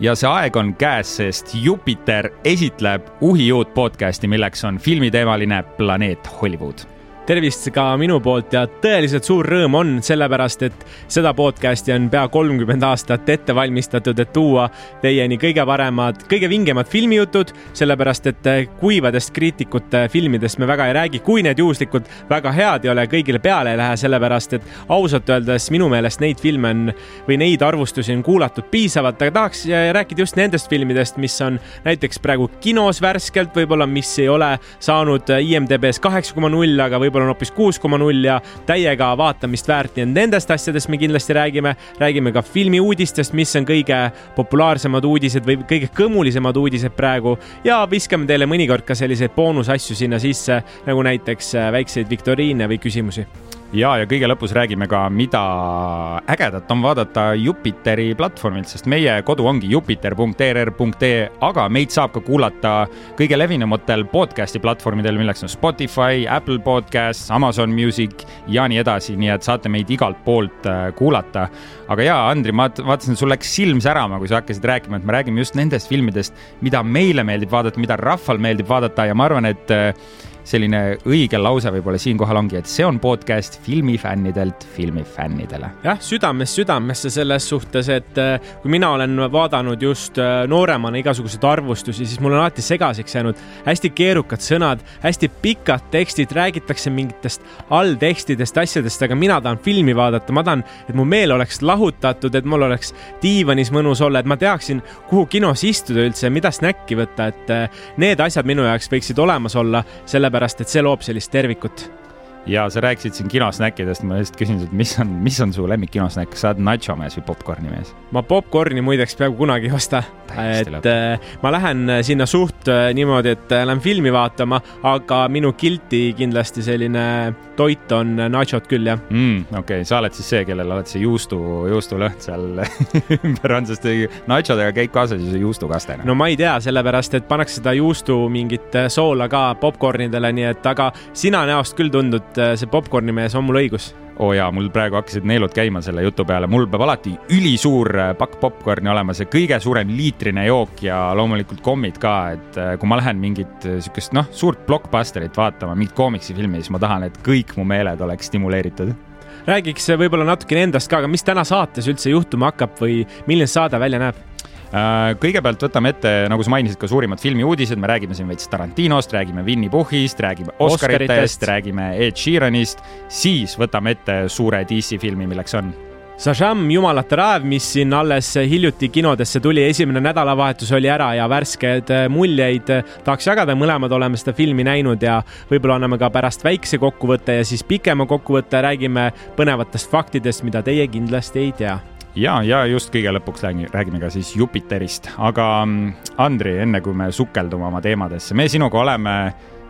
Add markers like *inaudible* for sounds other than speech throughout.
ja see aeg on käes, sest Jupiter esitleb uhiuut podcasti, milleks on filmiteemaline Planeet Hollywood tervist ka minu poolt ja tõeliselt suur rõõm on, sellepärast et seda podcast'i on pea kolmkümmend aastat ette valmistatud, et tuua teieni kõige paremad, kõige vingemad filmijutud, sellepärast et kuivadest kriitikute filmidest me väga ei räägi, kui need juhuslikult väga head ei ole, kõigile peale ei lähe, sellepärast et ausalt öeldes minu meelest neid filme on või neid arvustusi on kuulatud piisavalt, aga tahaks rääkida just nendest filmidest, mis on näiteks praegu kinos värskelt, võib-olla mis ei ole saanud IMDB-s kaheksa koma null, aga võib-olla võib-olla on hoopis kuus koma null ja täiega vaatamist väärt, nii et nendest asjadest me kindlasti räägime. räägime ka filmiuudistest, mis on kõige populaarsemad uudised või kõige kõmulisemad uudised praegu. Ja viskame teile mõnikord ka selliseid boonusasju sinna sisse, nagu näiteks väikseid viktoriine või küsimusi ja, ja kõige lõpus räägime ka, mida ägedat on vaadata Jupiteri platvormilt, sest meie kodu ongi jupiter.err.ee, aga meid saab ka kuulata kõige levinumatel podcast'i platvormidel, milleks on Spotify, Apple Podcasts, Amazon Music ja nii edasi, nii et saate meid igalt poolt äh, kuulata. aga ja, Andri, ma vaatasin, sul läks silm särama, kui sa hakkasid rääkima, et me räägime just nendest filmidest, mida meile meeldib vaadata, mida rahval meeldib vaadata ja ma arvan, et äh, selline õige lause võib-olla siinkohal ongi, et see on podcast filmifännidelt filmifännidele. jah, südamest südamesse selles suhtes, et äh, kui mina olen vaadanud just äh, nooremana igasuguseid arvustusi, siis mul on alati segaseks jäänud hästi keerukad sõnad, hästi pikad tekstid, räägitakse mingitest alltekstidest, asjadest, aga mina tahan filmi vaadata, ma tahan, et mu meel oleks lahutatud, et mul oleks diivanis mõnus olla, et ma teaksin, kuhu kinos istuda üldse, mida snäkki võtta, et äh, need asjad minu jaoks võiksid olemas olla, sellepärast et see loob sellist tervikut ja sa rääkisid siin kinosnäkkidest, ma just küsin sult, mis on, mis on su lemmik kinosnäkk, sa oled nacho mees või popkorni mees? ma popkorni muideks peaaegu kunagi ei osta. et lõpp. äh, ma lähen äh, sinna suht äh, niimoodi, et äh, lähen filmi vaatama, aga minu guilty kindlasti selline toit on nachod küll, jah mm,. okei okay., sa oled siis see, kellel oled see juustu, juustulõhn seal *laughs* ümber on, sest nachodega käib kaasas ju see juustukaste. no ma ei tea, sellepärast et pannakse seda juustu mingit soola ka popkornidele, nii et aga sina näost küll tundud äh, see popkorni mees on mul õigus oo oh jaa, mul praegu hakkasid neelud käima selle jutu peale, mul peab alati ülisuur äh, pakk popkorni olema, see kõige suurem liitrine jook ja loomulikult kommid ka, et äh, kui ma lähen mingit siukest noh, suurt blockbusterit vaatama, mingit koomiksifilmi, siis ma tahan, et kõik mu meeled oleks stimuleeritud. Räägiks võib-olla natukene endast ka, aga mis täna saates üldse juhtuma hakkab või milline saade välja näeb? Äh, kõigepealt võtame ette, nagu sa mainisid, ka suurimad filmiuudised, me räägime siin veits Tarantinost, räägime Winny Puhhist, räägime Oscaritest, Oscaritest., räägime Ed Sheeranist, siis võtame ette suure DC filmi, milleks on Shazam, jumalate raev, mis siin alles hiljuti kinodesse tuli, esimene nädalavahetus oli ära ja värsked muljeid. Tahaks jagada, mõlemad oleme seda filmi näinud ja võib-olla anname ka pärast väikse kokkuvõtte ja siis pikema kokkuvõtte, räägime põnevatest faktidest, mida teie kindlasti ei tea ja, ja just kõige lõpuks räägime ka siis Jupiterist, aga mm, Andri, enne kui me sukeldume oma teemadesse, me sinuga oleme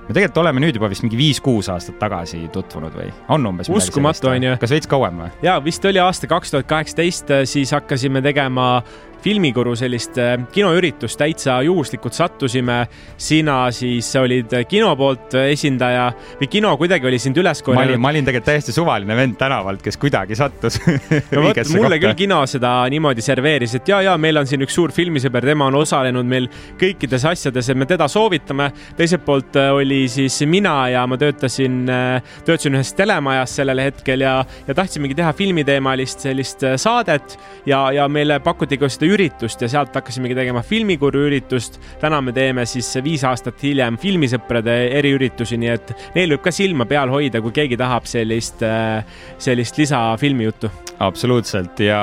me tegelikult oleme nüüd juba vist mingi viis-kuus aastat tagasi tutvunud või on umbes? uskumatu on ju. kas veits kauem või? ja vist oli aasta kaks tuhat kaheksateist, siis hakkasime tegema filmikuru sellist äh, kinoüritust täitsa juhuslikult sattusime. sina siis olid kino poolt esindaja või kino kuidagi oli sind üles korjanud. ma olin, tegelikult täiesti suvaline vend tänavalt, kes kuidagi sattus *laughs* no vot, mulle kohta. küll kino seda niimoodi serveeris, et ja, ja meil on siin üks suur filmisõber, tema on osalenud meil kõikides asjades, et me teda soovitame. teiselt poolt äh, oli siis mina ja ma töötasin, äh, töötasin ühes telemajas sellel hetkel ja, ja tahtsimegi teha filmiteemalist sellist saadet ja, ja meile pakuti ka seda üritust ja sealt hakkasimegi tegema filmikuru üritust. täna me teeme siis viis aastat hiljem filmisõprade eriüritusi, nii et neil võib ka silma peal hoida, kui keegi tahab sellist, äh, sellist lisafilmijuttu. absoluutselt ja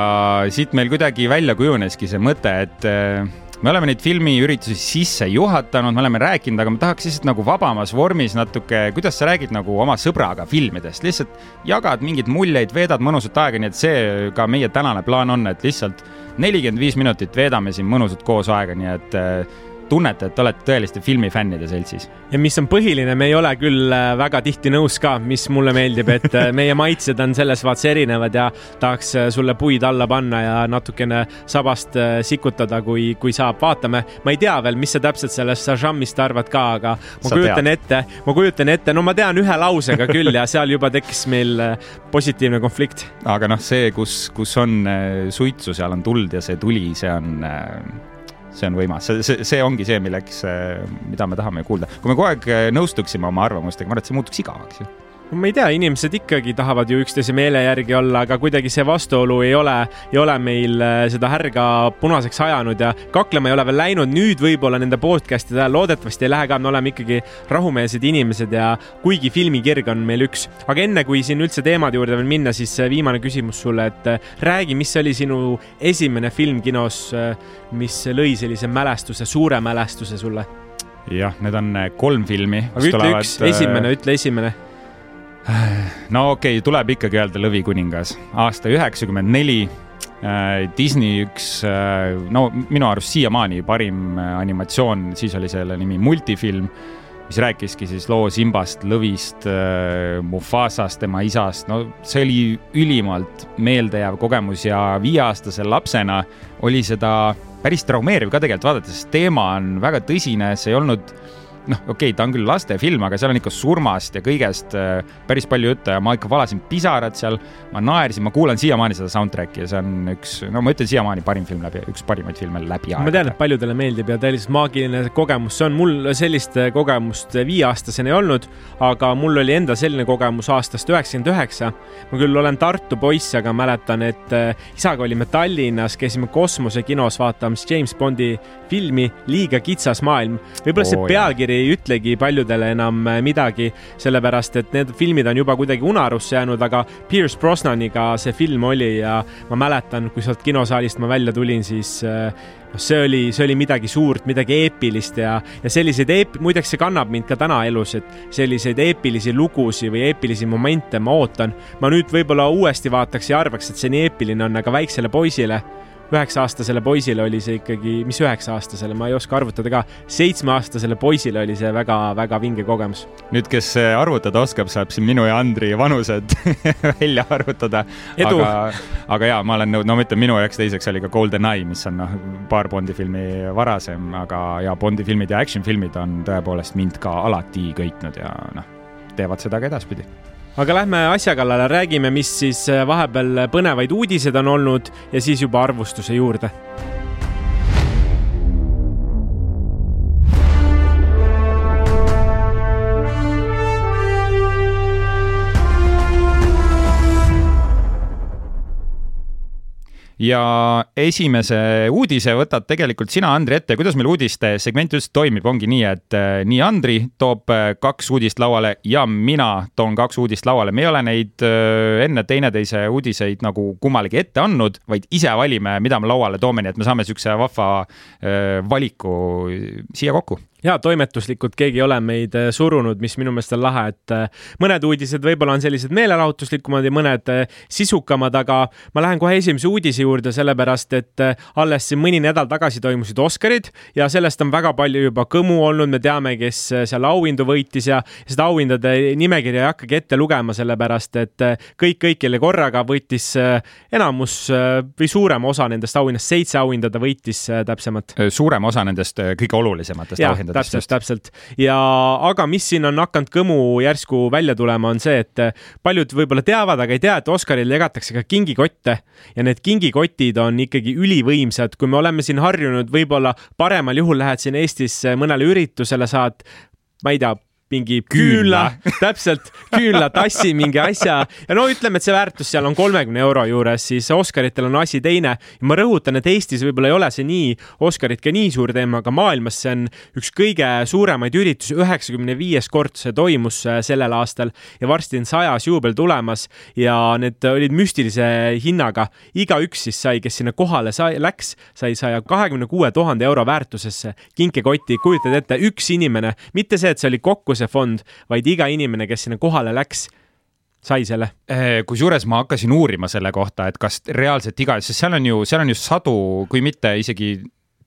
siit meil kuidagi välja kujuneski see mõte, et äh, me oleme neid filmiüritusi sisse juhatanud, me oleme rääkinud, aga ma tahaks lihtsalt nagu vabamas vormis natuke, kuidas sa räägid nagu oma sõbraga filmidest, lihtsalt jagad mingeid muljeid, veedad mõnusat aega, nii et see ka meie tänane plaan on, et lihtsalt nelikümmend viis minutit veedame siin mõnusat koos aega, nii et tunnete, et olete tõeliste filmifännide seltsis. ja mis on põhiline, me ei ole küll äh, väga tihti nõus ka, mis mulle meeldib, et äh, meie maitsed on selles vaates erinevad ja tahaks sulle puid alla panna ja natukene sabast sikutada, kui, kui saab. vaatame, ma ei tea veel, mis sa täpselt sellest Sajamist arvad ka, aga ma sa kujutan tead. ette, ma kujutan ette, no ma tean ühe lausega küll ja seal juba tekkis meil positiivne konflikt. aga noh, see, kus, kus on suitsu, seal on tuld ja see tuli, see on see on võimas, see, see, ongi see, milleks, mida me tahame kuulda. kui me kogu aeg nõustuksime oma arvamustega, ma arvan, et see muutuks igavaks ju ma ei tea, inimesed ikkagi tahavad ju üksteise meele järgi olla, aga kuidagi see vastuolu ei ole, ei ole meil äh, seda härga punaseks ajanud ja kaklema ei ole veel läinud. nüüd võib-olla nende podcast'ide ajal loodetavasti ei lähe ka, me oleme ikkagi rahumeelsed inimesed ja kuigi filmikirg on meil üks. aga enne kui siin üldse teemade juurde veel minna, siis äh, viimane küsimus sulle, et äh, räägi, mis oli sinu esimene film kinos, mis lõi sellise mälestuse, suure mälestuse sulle? jah, need on kolm filmi. aga ütle tulevad... üks, esimene, ütle esimene no okei okay,, tuleb ikkagi öelda Lõvikuningas, aasta üheksakümmend neli. Äh, Disney üks, äh, no minu arust siiamaani parim äh, animatsioon, siis oli selle nimi multifilm, mis rääkiski siis loo Simbast, Lõvist, Mufasast, tema isast, no see oli ülimalt meeldejääv kogemus ja viieaastase lapsena oli seda päris traumeeriv ka tegelikult vaadata, sest teema on väga tõsine, see ei olnud noh, okei okay,, ta on küll lastefilm, aga seal on ikka surmast ja kõigest äh, päris palju juttu ja ma ikka valasin pisarad seal. ma naersin, ma kuulan siiamaani seda soundtrack'i ja see on üks, no ma ütlen siiamaani parim film läbi, üks parimaid filme läbi aegade. ma tean, et paljudele meeldib ja täiesti maagiline kogemus, see on mul sellist kogemust viieaastasena ei olnud, aga mul oli endal selline kogemus aastast üheksakümmend üheksa. ma küll olen Tartu poiss, aga mäletan, et äh, isaga olime Tallinnas, käisime kosmosekinos vaatamas James Bondi filmi Liiga kitsas maailm. võib-olla see pealkiri ei ütlegi paljudele enam äh, midagi, sellepärast et need filmid on juba kuidagi unarusse jäänud, aga Pierce Brosnaniga see film oli ja ma mäletan, kui sealt kinosaalist ma välja tulin, siis noh, see oli, see oli midagi suurt, midagi eepilist ja, ja selliseid eep-, muideks see kannab mind ka täna elus, et selliseid eepilisi lugusid või eepilisi momente ma ootan. ma nüüd võib-olla uuesti vaataks ja arvaks, et see nii eepiline on, aga väiksele poisile üheksa-aastasele poisile oli see ikkagi, mis üheksa-aastasele, ma ei oska arvutada ka, seitsmeaastasele poisile oli see väga-väga vinge kogemus. nüüd, kes arvutada oskab, saab siin minu ja Andri vanused *laughs* välja arvutada. aga, aga jaa, ma olen nõus, no ma ütlen, minu jaoks teiseks oli ka Golden Eye, mis on noh, paar Bondi filmi varasem, aga ja Bondi filmid ja action filmid on tõepoolest mind ka alati köitnud ja noh, teevad seda ka edaspidi aga lähme asja kallale, räägime, mis siis äh, vahepeal põnevaid uudiseid on olnud ja siis juba arvustuse juurde ja esimese uudise võtad tegelikult sina, Andri, ette, kuidas meil uudiste segment üldse toimib, ongi nii, et äh, nii Andri toob äh, kaks uudist lauale ja mina toon kaks uudist lauale. me ei ole neid äh, enne teineteise uudiseid nagu kummalegi ette andnud, vaid ise valime, mida me lauale toome, nii et me saame siukse vahva valiku siia kokku ja toimetuslikult keegi ei ole meid äh, surunud, mis minu meelest on lahe, et äh, mõned uudised võib-olla on sellised meelelahutuslikumad ja mõned äh, sisukamad, aga ma lähen kohe esimese uudise juurde, sellepärast et alles siin mõni nädal tagasi toimusid Oscarid ja sellest on väga palju juba kõmu olnud, me teame, kes seal auhindu võitis ja seda auhindade nimekirja ei hakkagi ette lugema, sellepärast et kõik kõikjale korraga võitis enamus või suurem osa nendest auhinnast, seitse auhinda ta võitis täpsemalt. suurem osa nendest kõige olulisematest auhindadest täpselt, täpselt. ja aga mis siin on hakanud kõmu järsku välja tulema, on see, et paljud võib-olla teavad, aga ei tea, et Oscaril jagatakse ka kingikotte. Ja need kingikotid on ikkagi ülivõimsad, kui me oleme siin harjunud, võib-olla paremal juhul lähed siin Eestis mõnele üritusele, saad ma ei tea, mingi küünla, täpselt, küünlatassi mingi asja. Ja no ütleme, et see väärtus seal on kolmekümne euro juures, siis Oscaritel on asi teine. ma rõhutan, et Eestis võib-olla ei ole see nii, Oscarid ka nii suur teema, aga maailmas see on üks kõige suuremaid üritusi, üheksakümne viies kord see toimus äh, sellel aastal ja varsti on sajas juubel tulemas. Ja need olid müstilise hinnaga. igaüks siis sai, kes sinna kohale sai, läks, sai saja kahekümne kuue tuhande euro väärtusesse kinkekoti, kujutad ette, üks inimene, mitte see, et see oli kokku see fond, vaid iga inimene, kes sinna kohale läks, sai selle. Eh, kusjuures ma hakkasin uurima selle kohta, et kas reaalselt iga, sest seal on ju, seal on ju sadu, kui mitte isegi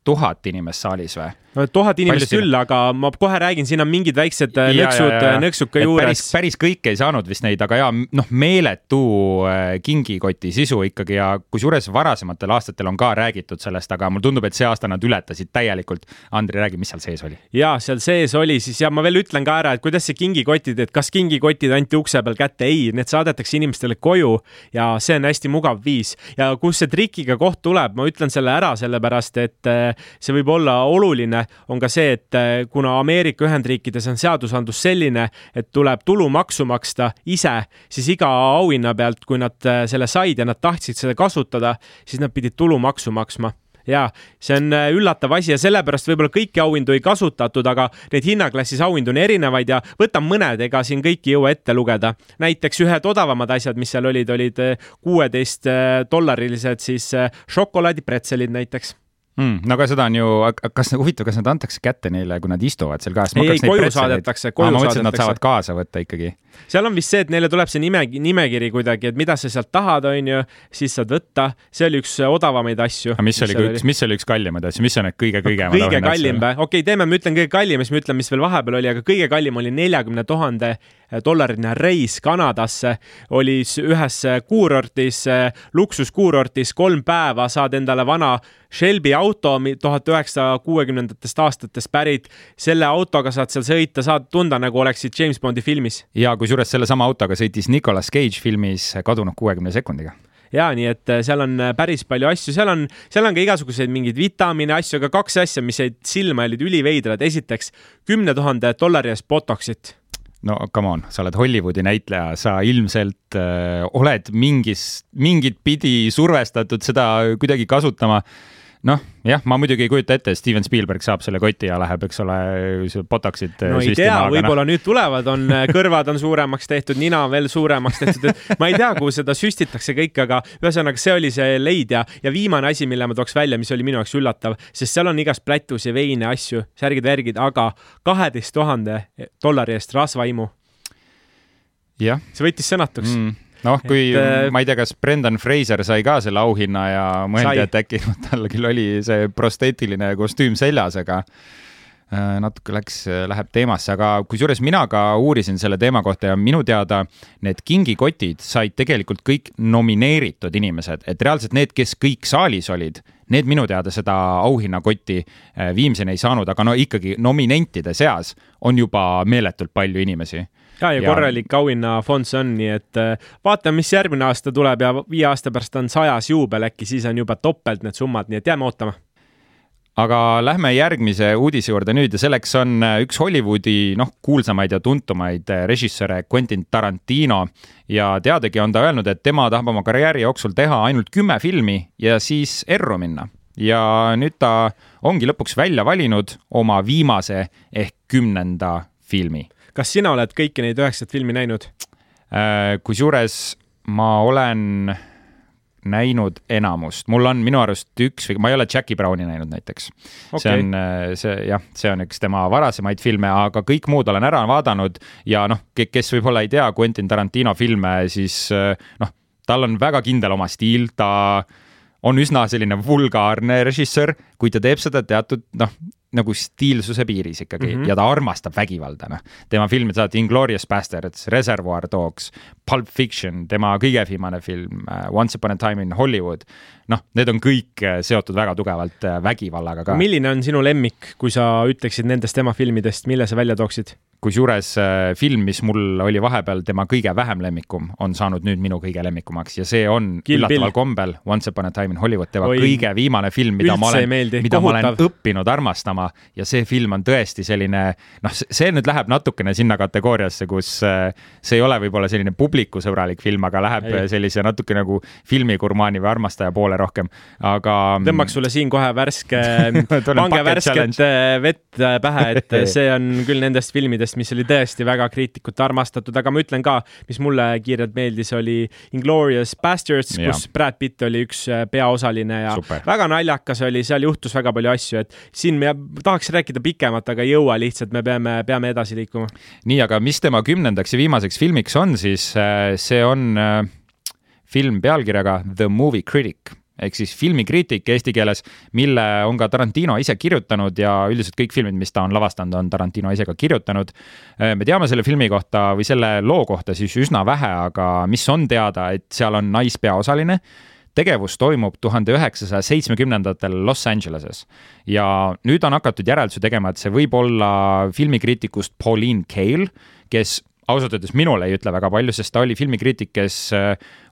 tuhat inimest saalis või? tuhat inimest küll, aga ma kohe räägin, siin on mingid väiksed äh, nõksud, äh, nõksud ka juures. päris, päris kõike ei saanud vist neid, aga ja noh, meeletu äh, kingikoti sisu ikkagi ja kusjuures varasematel aastatel on ka räägitud sellest, aga mulle tundub, et see aasta nad ületasid täielikult. Andri, räägi, mis seal sees oli? ja seal sees oli siis ja ma veel ütlen ka ära, et kuidas see kingikotid, et kas kingikotid anti ukse peal kätte, ei, need saadetakse inimestele koju ja see on hästi mugav viis ja kus see trikiga koht tuleb, ma ütlen selle ära, sellepärast et see võib olla oluline on ka see, et äh, kuna Ameerika Ühendriikides on seadusandlus selline, et tuleb tulumaksu maksta ise, siis iga auhinna pealt, kui nad äh, selle said ja nad tahtsid seda kasutada, siis nad pidid tulumaksu maksma ja see on äh, üllatav asi ja sellepärast võib-olla kõiki auhindu ei kasutatud, aga neid hinnaklassis auhindu on erinevaid ja võtan mõned, ega siin kõiki ei jõua ette lugeda. näiteks ühed odavamad asjad, mis seal olid, olid kuueteist dollarilised siis šokolaadipretselid näiteks mm,. no aga seda on ju, kas huvitav, kas nad antakse kätte neile, kui nad istuvad seal ka? ei, ei koju saadetakse, koju mõtlesin, et nad saavad kaasa võtta ikkagi. seal on vist see, et neile tuleb see nime, nimekiri kuidagi, et mida sa sealt tahad, on ju, siis saad võtta. see oli üks odavamaid asju. aga mis, mis oli üks, mis oli üks kallimaid asju, mis on need kõige-kõigemad? kõige kallim või? okei okay,, teeme, ma ütlen kõige kallim, siis ma ütlen, mis veel vahepeal oli, aga kõige kallim oli neljakümne tuhande dollarine reis Kanadasse, oli ühes kuurortis, luksuskuurortis kolm päeva, saad endale vana Shelby auto, tuhat üheksasaja kuuekümnendatest aastatest pärit. selle autoga saad seal sõita, saad tunda nagu oleksid James Bondi filmis. ja kusjuures sellesama autoga sõitis Nicolas Cage filmis Kadunud kuuekümne sekundiga ja nii, et seal on päris palju asju, seal on, seal on ka igasuguseid mingeid vitamiine, asju, aga kaks asja, mis jäid silma, olid üliveidrad. esiteks kümne tuhande dollari eest Botoxit no come on, sa oled Hollywoodi näitleja, sa ilmselt äh, oled mingis, mingit pidi survestatud seda kuidagi kasutama noh, jah, ma muidugi ei kujuta ette, et Steven Spielberg saab selle koti ja läheb, eks ole, botox'it no ei tea, võib-olla no. nüüd tulevad, on äh, kõrvad on suuremaks tehtud, nina veel suuremaks tehtud, et ma ei tea, kuhu seda süstitakse kõik, aga ühesõnaga, see oli see leid ja, ja viimane asi, mille ma tooks välja, mis oli minu jaoks üllatav, sest seal on igast plätus ja veine asju, särgid-värgid, aga kaheteist tuhande dollari eest rasvaimu. see võttis sõnatuks mm noh, kui et, äh, ma ei tea, kas Brendan Fraser sai ka selle auhinna ja mõeldi, et äkki *laughs* tal küll oli see prosteetiline kostüüm seljas, aga äh, natuke läks, läheb teemasse, aga kusjuures mina ka uurisin selle teema kohta ja minu teada need kingikotid said tegelikult kõik nomineeritud inimesed, et reaalselt need, kes kõik saalis olid, need minu teada seda auhinnakotti äh, viimseni ei saanud, aga no ikkagi nominentide seas on juba meeletult palju inimesi ja, ja korralik auhinnafond see on, nii et äh, vaatame, mis järgmine aasta tuleb ja viie aasta pärast on sajas juubel, äkki siis on juba topelt need summad, nii et jääme ootama. Aga lähme järgmise uudise juurde nüüd ja selleks on äh, üks Hollywoodi noh, kuulsamaid ja tuntumaid äh, režissööre Quentin Tarantino. Ja teadagi on ta öelnud, et tema tahab oma karjääri jooksul teha ainult kümme filmi ja siis erru minna. ja nüüd ta ongi lõpuks välja valinud oma viimase ehk kümnenda filmi kas sina oled kõiki neid üheksat filmi näinud? Äh, kusjuures ma olen näinud enamust, mul on minu arust üks või ma ei ole Jackie Browni näinud näiteks. Okay.. see on äh, see jah, see on üks tema varasemaid filme, aga kõik muud olen ära vaadanud ja noh, kes võib-olla ei tea Quentin Tarantino filme, siis äh, noh, tal on väga kindel oma stiil, ta on üsna selline vulgaarne režissöör, kui ta teeb seda teatud noh, nagu stiilsuse piiris ikkagi mm -hmm. ja ta armastab vägivalda, noh. tema filmid saavad Inglorious Bastards, Reservoir Dogs, Pulp Fiction, tema kõige viimane film uh, Once upon a time in Hollywood. noh, need on kõik äh, seotud väga tugevalt uh, vägivallaga ka. milline on sinu lemmik, kui sa ütleksid nendest tema filmidest, mille sa välja tooksid? Kusjuures äh, film, mis mul oli vahepeal tema kõige vähem lemmikum, on saanud nüüd minu kõige lemmikumaks ja see on Kill üllataval Bill. kombel Once upon a time in Hollywood, tema Oi, kõige viimane film, mida ma olen, mida Kohutav. ma olen õppinud armastama ja see film on tõesti selline, noh, see nüüd läheb natukene sinna kategooriasse, kus äh, see ei ole võib-olla selline publikusõbralik film, aga läheb ei. sellise natuke nagu filmigurmaani või armastaja poole rohkem, aga. tõmbaks sulle siin kohe värske *laughs* pange värsket vett pähe, et *laughs* see on küll nendest filmidest, filmidest, mis oli tõesti väga kriitikute armastatud, aga ma ütlen ka, mis mulle kiirelt meeldis, oli Inglorious Bastards, kus Brad Pitt oli üks äh, peaosaline ja Super. väga naljakas oli, seal juhtus väga palju asju, et siin me tahaks rääkida pikemalt, aga ei jõua lihtsalt, me peame, peame edasi liikuma. nii, aga mis tema kümnendaks ja viimaseks filmiks on, siis äh, see on äh, film pealkirjaga The Movie Critic ehk siis filmikriitik eesti keeles, mille on ka Tarantino ise kirjutanud ja üldiselt kõik filmid, mis ta on lavastanud, on Tarantino ise ka kirjutanud. me teame selle filmi kohta või selle loo kohta siis üsna vähe, aga mis on teada, et seal on naispeaosaline tegevus toimub tuhande üheksasaja seitsmekümnendatel Los Angeleses ja nüüd on hakatud järeldusi tegema, et see võib olla filmikriitikust Pauline Kael, kes ausalt öeldes minule ei ütle väga palju, sest ta oli filmikriitik, kes äh,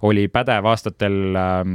oli pädev aastatel ähm,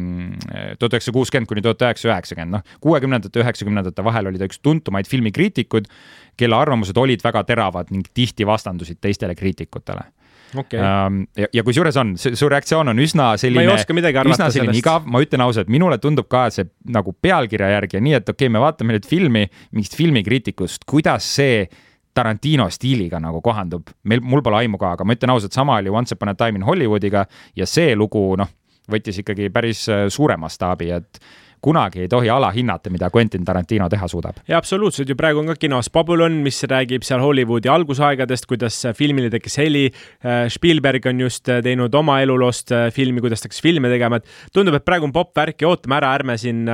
tuhat üheksasada kuuskümmend kuni tuhat üheksasada üheksakümmend, noh, kuuekümnendate, üheksakümnendate vahel oli ta üks tuntumaid filmikriitikuid, kelle arvamused olid väga teravad ning tihti vastandusid teistele kriitikutele. Okay.. Ähm, ja, ja kusjuures on, su reaktsioon on üsna selline, üsna selline igav, ma ütlen ausalt, minule tundub ka see nagu pealkirja järgi ja nii, et okei okay,, me vaatame nüüd filmi mingist filmikriitikust, kuidas see Tarantino stiiliga nagu kohandub, meil, mul pole aimu ka, aga ma ütlen ausalt, sama oli Once upon a time in Hollywoodiga ja see lugu, noh, võttis ikkagi päris äh, suure mastaabi, et kunagi ei tohi alahinnata, mida Quentin Tarantino teha suudab. ja absoluutselt ju praegu on ka kinos Babylon, mis räägib seal Hollywoodi algusaegadest, kuidas filmile tekkis heli. Äh, Spielberg on just äh, teinud oma eluloost äh, filmi, kuidas ta hakkas filme tegema, et tundub, et praegu on popp värk ja ootame ära, ärme siin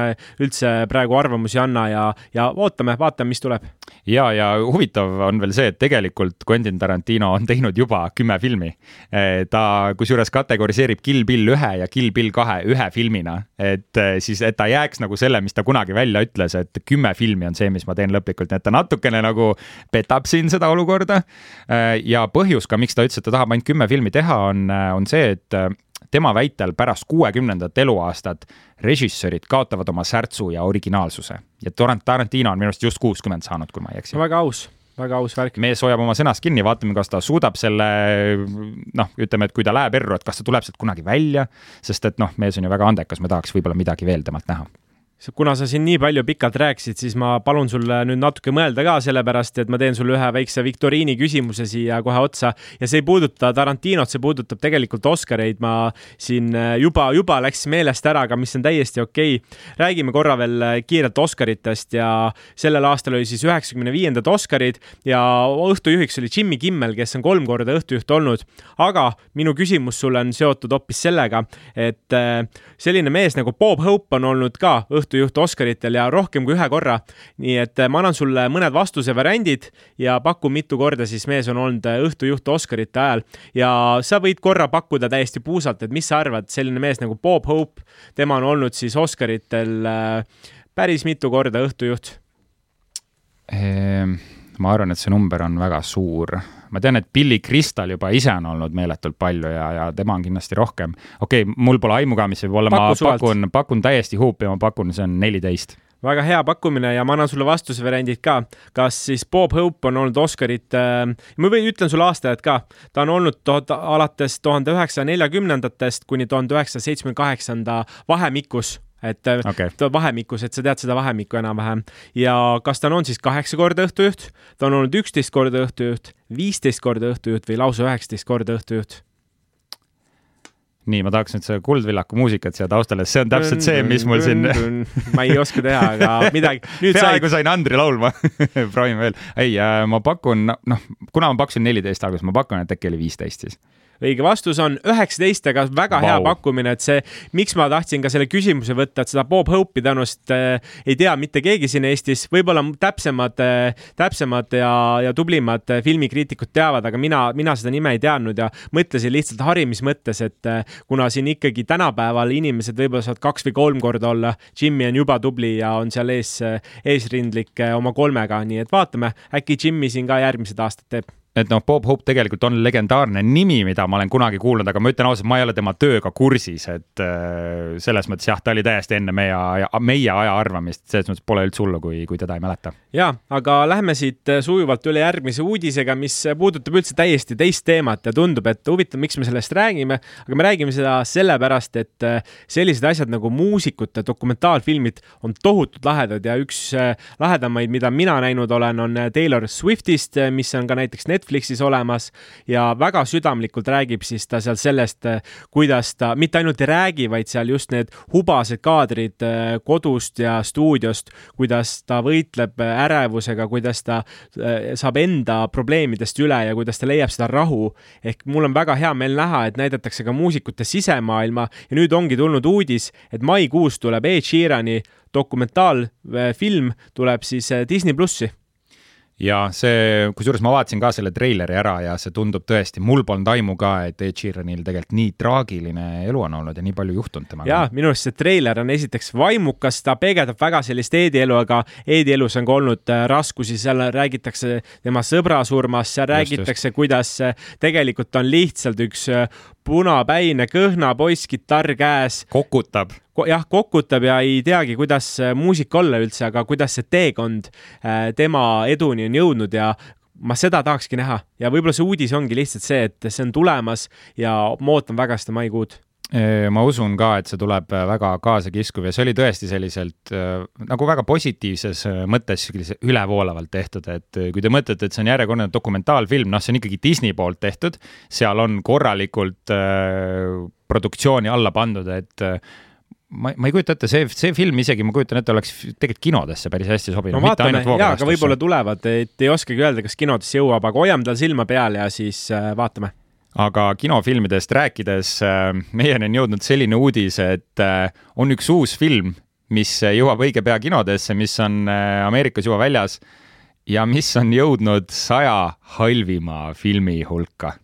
üldse praegu arvamusi anna ja, ja ootame, vaatame, mis tuleb. ja, ja huvitav on veel see, et tegelikult Quentin Tarantino on teinud juba kümme filmi. ta kusjuures kategoriseerib Kill Bill ühe ja Kill Bill kahe ühe filmina, et siis, et ta jääb jääks nagu selle, mis ta kunagi välja ütles, et kümme filmi on see, mis ma teen lõplikult, nii et ta natukene nagu petab siin seda olukorda. ja põhjus ka, miks ta ütles, et ta tahab ainult kümme filmi teha, on, on see, et tema väitel pärast kuuekümnendat eluaastat režissöörid kaotavad oma särtsu ja originaalsuse ja Tarantino on minu arust just kuuskümmend saanud, kui ma ei eksi. väga aus väga aus värk. mees hoiab oma sõnast kinni, vaatame, kas ta suudab selle noh, ütleme, et kui ta läheb erru, et kas ta tuleb sealt kunagi välja, sest et noh, mees on ju väga andekas, me tahaks võib-olla midagi veel temalt näha kuna sa siin nii palju pikalt rääkisid, siis ma palun sulle nüüd natuke mõelda ka, sellepärast et ma teen sulle ühe väikse viktoriini küsimuse siia kohe otsa ja see ei puuduta Tarantinot, see puudutab tegelikult Oscareid. ma siin äh, juba, juba läks meelest ära, aga mis on täiesti okei okay.. räägime korra veel äh, kiirelt Oscaritest ja sellel aastal oli siis üheksakümne viiendad Oscarid ja õhtujuhiks oli Jimmy Kimmel, kes on kolm korda õhtujuht olnud. aga minu küsimus sulle on seotud hoopis sellega, et äh, selline mees nagu Bob Hope on olnud ka õhtujuht õhtujuht Oscaritel ja rohkem kui ühe korra. nii et eh, ma annan sulle mõned vastuse variandid ja paku, mitu korda siis mees on olnud eh, õhtujuht Oscarite ajal ja sa võid korra pakkuda täiesti puusalt, et mis sa arvad, selline mees nagu Bob Hope, tema on olnud siis Oscaritel eh, päris mitu korda õhtujuht ehm,? ma arvan, et see number on väga suur ma tean, et Billy Crystal juba ise on olnud meeletult palju ja, ja tema on kindlasti rohkem. okei okay,, mul pole aimu ka, mis see võib olla, ma suvalt. pakun, pakun täiesti huupi, ma pakun, see on neliteist väga hea pakkumine ja ma annan sulle vastusevariandid ka. kas siis Bob Hope on olnud Oscarit äh,, ma või ütlen sulle aastaajad ka, ta on olnud tuhat, alates tuhande üheksasaja neljakümnendatest kuni tuhande üheksasaja seitsmekümne kaheksanda vahemikus et äh, okay. vahemikus, et sa tead seda vahemikku enam-vähem ja kas ta on siis kaheksa korda õhtujuht, ta on olnud üksteist korda õhtujuht, viisteist korda õhtujuht või lausa üheksateist korda õhtujuht nii, ma tahaks nüüd seda Kuldvillaku muusikat siia taustale, see on täpselt see, mis mul siin ma ei oska teha, aga midagi. *laughs* peaaegu sain Andri laulma *laughs* proovime veel. ei, äh, ma pakun, noh, kuna ma pakkusin neliteist alguses, ma pakun, et äkki oli viisteist siis õige vastus on üheksateist, aga väga wow. hea pakkumine, et see, miks ma tahtsin ka selle küsimuse võtta, et seda Bob Hope'i tõenäoliselt äh, ei tea mitte keegi siin Eestis, võib-olla täpsemad äh,, täpsemad ja, ja tublimad äh, filmikriitikud teavad, aga mina, mina seda nime ei teadnud ja mõtlesin lihtsalt harimismõttes, et äh, kuna siin ikkagi tänapäeval inimesed võib-olla saavad kaks või kolm korda olla, Jimmy on juba tubli ja on seal ees, äh, eesrindlik äh, oma kolmega, nii et vaatame, äkki Jimmy siin ka järgmised aastad teeb et noh, Bob Hope tegelikult on legendaarne nimi, mida ma olen kunagi kuulnud, aga ma ütlen ausalt, ma ei ole tema tööga kursis, et äh, selles mõttes jah, ta oli täiesti enne meie aja, meie aja arvamist, selles mõttes pole üldse hullu, kui, kui teda ei mäleta. ja, aga lähme siit äh, sujuvalt üle järgmise uudisega, mis puudutab üldse täiesti teist teemat ja tundub, et huvitav, miks me sellest räägime, aga me räägime seda sellepärast, et äh, sellised asjad nagu muusikute dokumentaalfilmid on tohutult lahedad ja üks lahedamaid, mida mina näinud olen, on Taylor Swiftist, mis on ka näiteks Netflixi Netflixis olemas ja väga südamlikult räägib siis ta seal sellest, kuidas ta mitte ainult ei räägi, vaid seal just need hubased kaadrid äh, kodust ja stuudiost, kuidas ta võitleb ärevusega, kuidas ta äh, saab enda probleemidest üle ja kuidas ta leiab seda rahu. ehk mul on väga hea meel näha, et näidatakse ka muusikute sisemaailma ja nüüd ongi tulnud uudis, et maikuus tuleb Ed Sheerani dokumentaalfilm tuleb siis äh, Disney plussi ja see, kusjuures ma vaatasin ka selle treileri ära ja see tundub tõesti, mul polnud aimu ka, et Ed Sheeranil tegelikult nii traagiline elu on olnud ja nii palju juhtunud temaga. ja minu arust see treiler on esiteks vaimukas, ta peegeldab väga sellist Eedi elu, aga Eedi elus on ka olnud äh, raskusi, seal räägitakse tema sõbra surmast, seal räägitakse, kuidas äh, tegelikult on lihtsalt üks punapäine kõhna poiss, kitarr käes. kokutab. Jah, kokutab ja ei teagi, kuidas muusika olla üldse, aga kuidas see teekond äh, tema eduni on jõudnud ja ma seda tahakski näha. Ja võib-olla see uudis ongi lihtsalt see, et see on tulemas ja ma ootan väga seda maikuud ma usun ka, et see tuleb äh, väga kaasakiskuv ja see oli tõesti selliselt nagu väga positiivses mõttes ülevoolavalt tehtud, et kui te mõtlete, et see on järjekordne dokumentaalfilm, noh, see on ikkagi Disney poolt tehtud, seal on korralikult äh, produktsiooni alla pandud, et äh, ma, ma ei kujuta ette, see, see film isegi, ma kujutan ette, oleks tegelikult kinodesse päris hästi sobinud. no vaatame, jaa, aga võib-olla tulevad, et ei oskagi öelda, kas kinodesse jõuab, aga hoiame tal silma peal ja siis äh, vaatame. Aga kinofilmidest rääkides äh,, meieni on jõudnud selline uudis, et äh, on üks uus film, mis jõuab õige pea kinodesse, mis on äh, Ameerikas juba väljas ja mis on jõudnud saja halvima filmi hulka.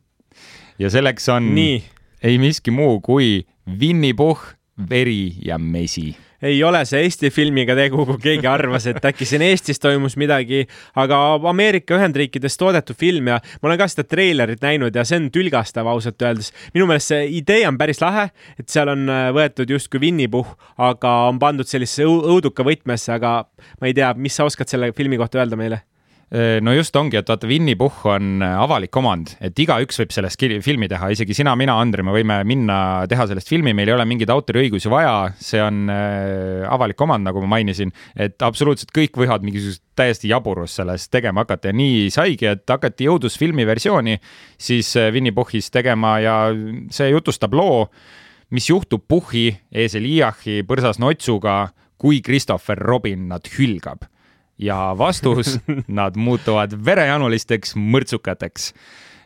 ja selleks on Nii. ei miski muu kui Winny Puhh veri ja mesi ei ole see Eesti filmiga tegu, kui keegi arvas, et äkki siin Eestis toimus midagi, aga Ameerika Ühendriikides toodetud film ja ma olen ka seda treilerit näinud ja see on tülgastav ausalt öeldes. minu meelest see idee on päris lahe, et seal on äh, võetud justkui Winny-Puhh, aga on pandud sellisesse õuduka võtmesse, aga ma ei tea, mis sa oskad selle filmi kohta öelda meile? No just ongi, et vaata, Winny Puhh on äh, avalik omand, et igaüks võib sellest filmi teha, isegi sina, mina, Andri, me võime minna teha sellest filmi, meil ei ole mingeid autoriõigusi vaja, see on äh, avalik omand, nagu ma mainisin, et absoluutselt kõik võivad mingisugust täiesti jaburust sellest tegema hakata. Ja nii saigi, et hakati jõudlusfilmi versiooni siis äh, Winny Puhhis tegema ja see jutustab loo, mis juhtub Puhhi, eesel Iachi põrsas notsuga, kui Christopher Robin nad hülgab ja vastus, *laughs* nad muutuvad verejanulisteks mõrtsukateks.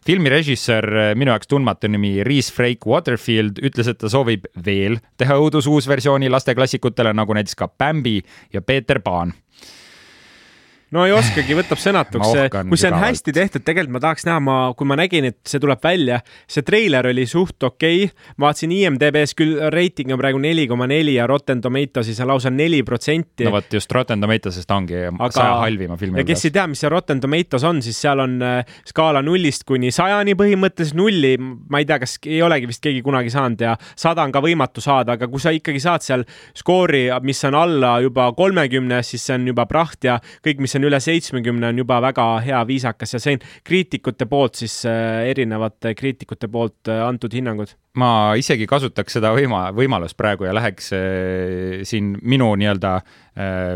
filmi režissöör, minu jaoks tundmatu nimi Reese Frake Waterfield ütles, et ta soovib veel teha õudusuusversiooni lasteklassikutele, nagu näiteks ka Bambi ja Peeter Pan no ei oskagi, võtab sõnatuks. kui see on hästi tehtud, tegelikult ma tahaks näha, ma, kui ma nägin, et see tuleb välja, see treiler oli suht okei okay.. ma vaatasin IMDB-s küll reiting on praegu neli koma neli ja Rotten Tomatoes'is on lausa neli protsenti. no vot just Rotten Tomatoes'ist ongi Aga... saja halvima filmi. ja kes ei tea, mis see Rotten Tomatoes on, siis seal on äh, skaala nullist kuni sajani põhimõtteliselt nulli. ma ei tea, kas ei olegi vist keegi kunagi saanud ja sada on ka võimatu saada, aga kui sa ikkagi saad seal skoori, mis on alla juba kolmekümnes, siis see on juba praht ja kõik, mis on üle seitsmekümne, on juba väga hea, viisakas ja see on kriitikute poolt siis äh, erinevate kriitikute poolt äh, antud hinnangud? Ma isegi kasutaks seda võima-, võimalust praegu ja läheks äh, siin minu nii-öelda äh,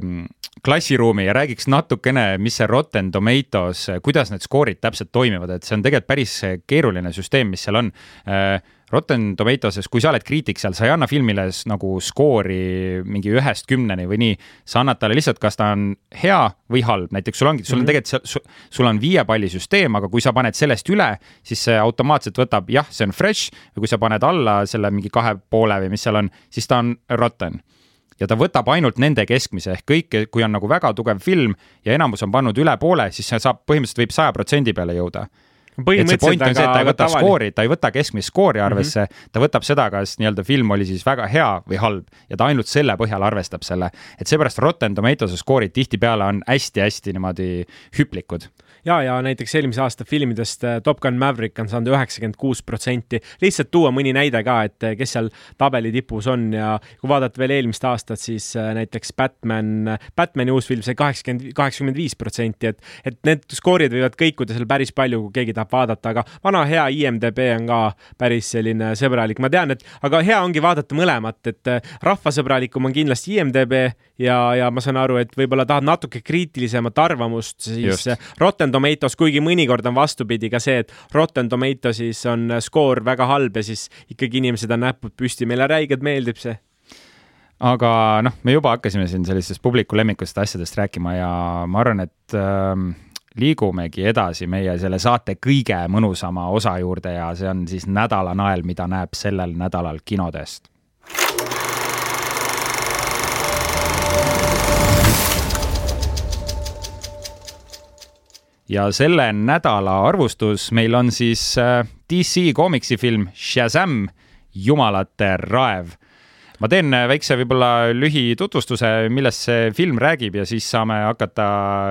klassiruumi ja räägiks natukene, mis see Rotten Tomatoes, kuidas need skoorid täpselt toimivad, et see on tegelikult päris keeruline süsteem, mis seal on. Äh, Rotten Tomatoes'es, kui sa oled kriitik seal, sa ei anna filmile nagu skoori mingi ühest kümneni või nii, sa annad talle lihtsalt, kas ta on hea või halb, näiteks sul ongi, sul on -hmm. tegelikult, sul on viie palli süsteem, aga kui sa paned sellest üle, siis see automaatselt võtab, jah, see on fresh, või kui sa paned alla selle mingi kahe poole või mis seal on, siis ta on rotten. Ja ta võtab ainult nende keskmise ehk kõik, kui on nagu väga tugev film ja enamus on pannud üle poole, siis see saab, põhimõtteliselt võib saja protsendi peale jõuda point on see, et ta ei võta tavali. skoori, ta ei võta keskmist skoori mhm. arvesse mm, -hmm. ta võtab seda, kas nii-öelda film oli siis väga hea või halb ja ta ainult selle põhjal arvestab selle. et seepärast Rotten Tomatoes'e skoorid tihtipeale on hästi-hästi niimoodi hüplikud ja, ja näiteks eelmise aasta filmidest äh, Top Gun Maverick on saanud üheksakümmend kuus protsenti. lihtsalt tuua mõni näide ka, et äh, kes seal tabeli tipus on ja kui vaadata veel eelmist aastat, siis äh, näiteks Batman, Batman'i uus film sai kaheksakümmend, kaheksakümmend viis protsenti, et, et need skoorid võivad kõikuda seal päris palju, kui keegi tahab vaadata, aga vana hea IMDB on ka päris selline sõbralik, ma tean, et aga hea ongi vaadata mõlemat, et rahvasõbralikum on kindlasti IMDB ja, ja ma saan aru, et võib-olla tahad natuke kriitilisemat arvamust, siis Just. Rotten Tomatoes, kuigi mõnikord on vastupidi ka see, et Rotten Tomatoesis on skoor väga halb ja siis ikkagi inimesed on näpud püsti, meile räigelt meeldib see aga noh, me juba hakkasime siin sellistest publiku lemmikust asjadest rääkima ja ma arvan, et äh, liigumegi edasi meie selle saate kõige mõnusama osa juurde ja see on siis nädala nael, mida näeb sellel nädalal kinodest. Ja selle nädala arvustus meil on siis äh, DC koomiksifilm Shazam, jumalate raev ma teen äh, väikse võib-olla lühitutvustuse, millest see film räägib ja siis saame hakata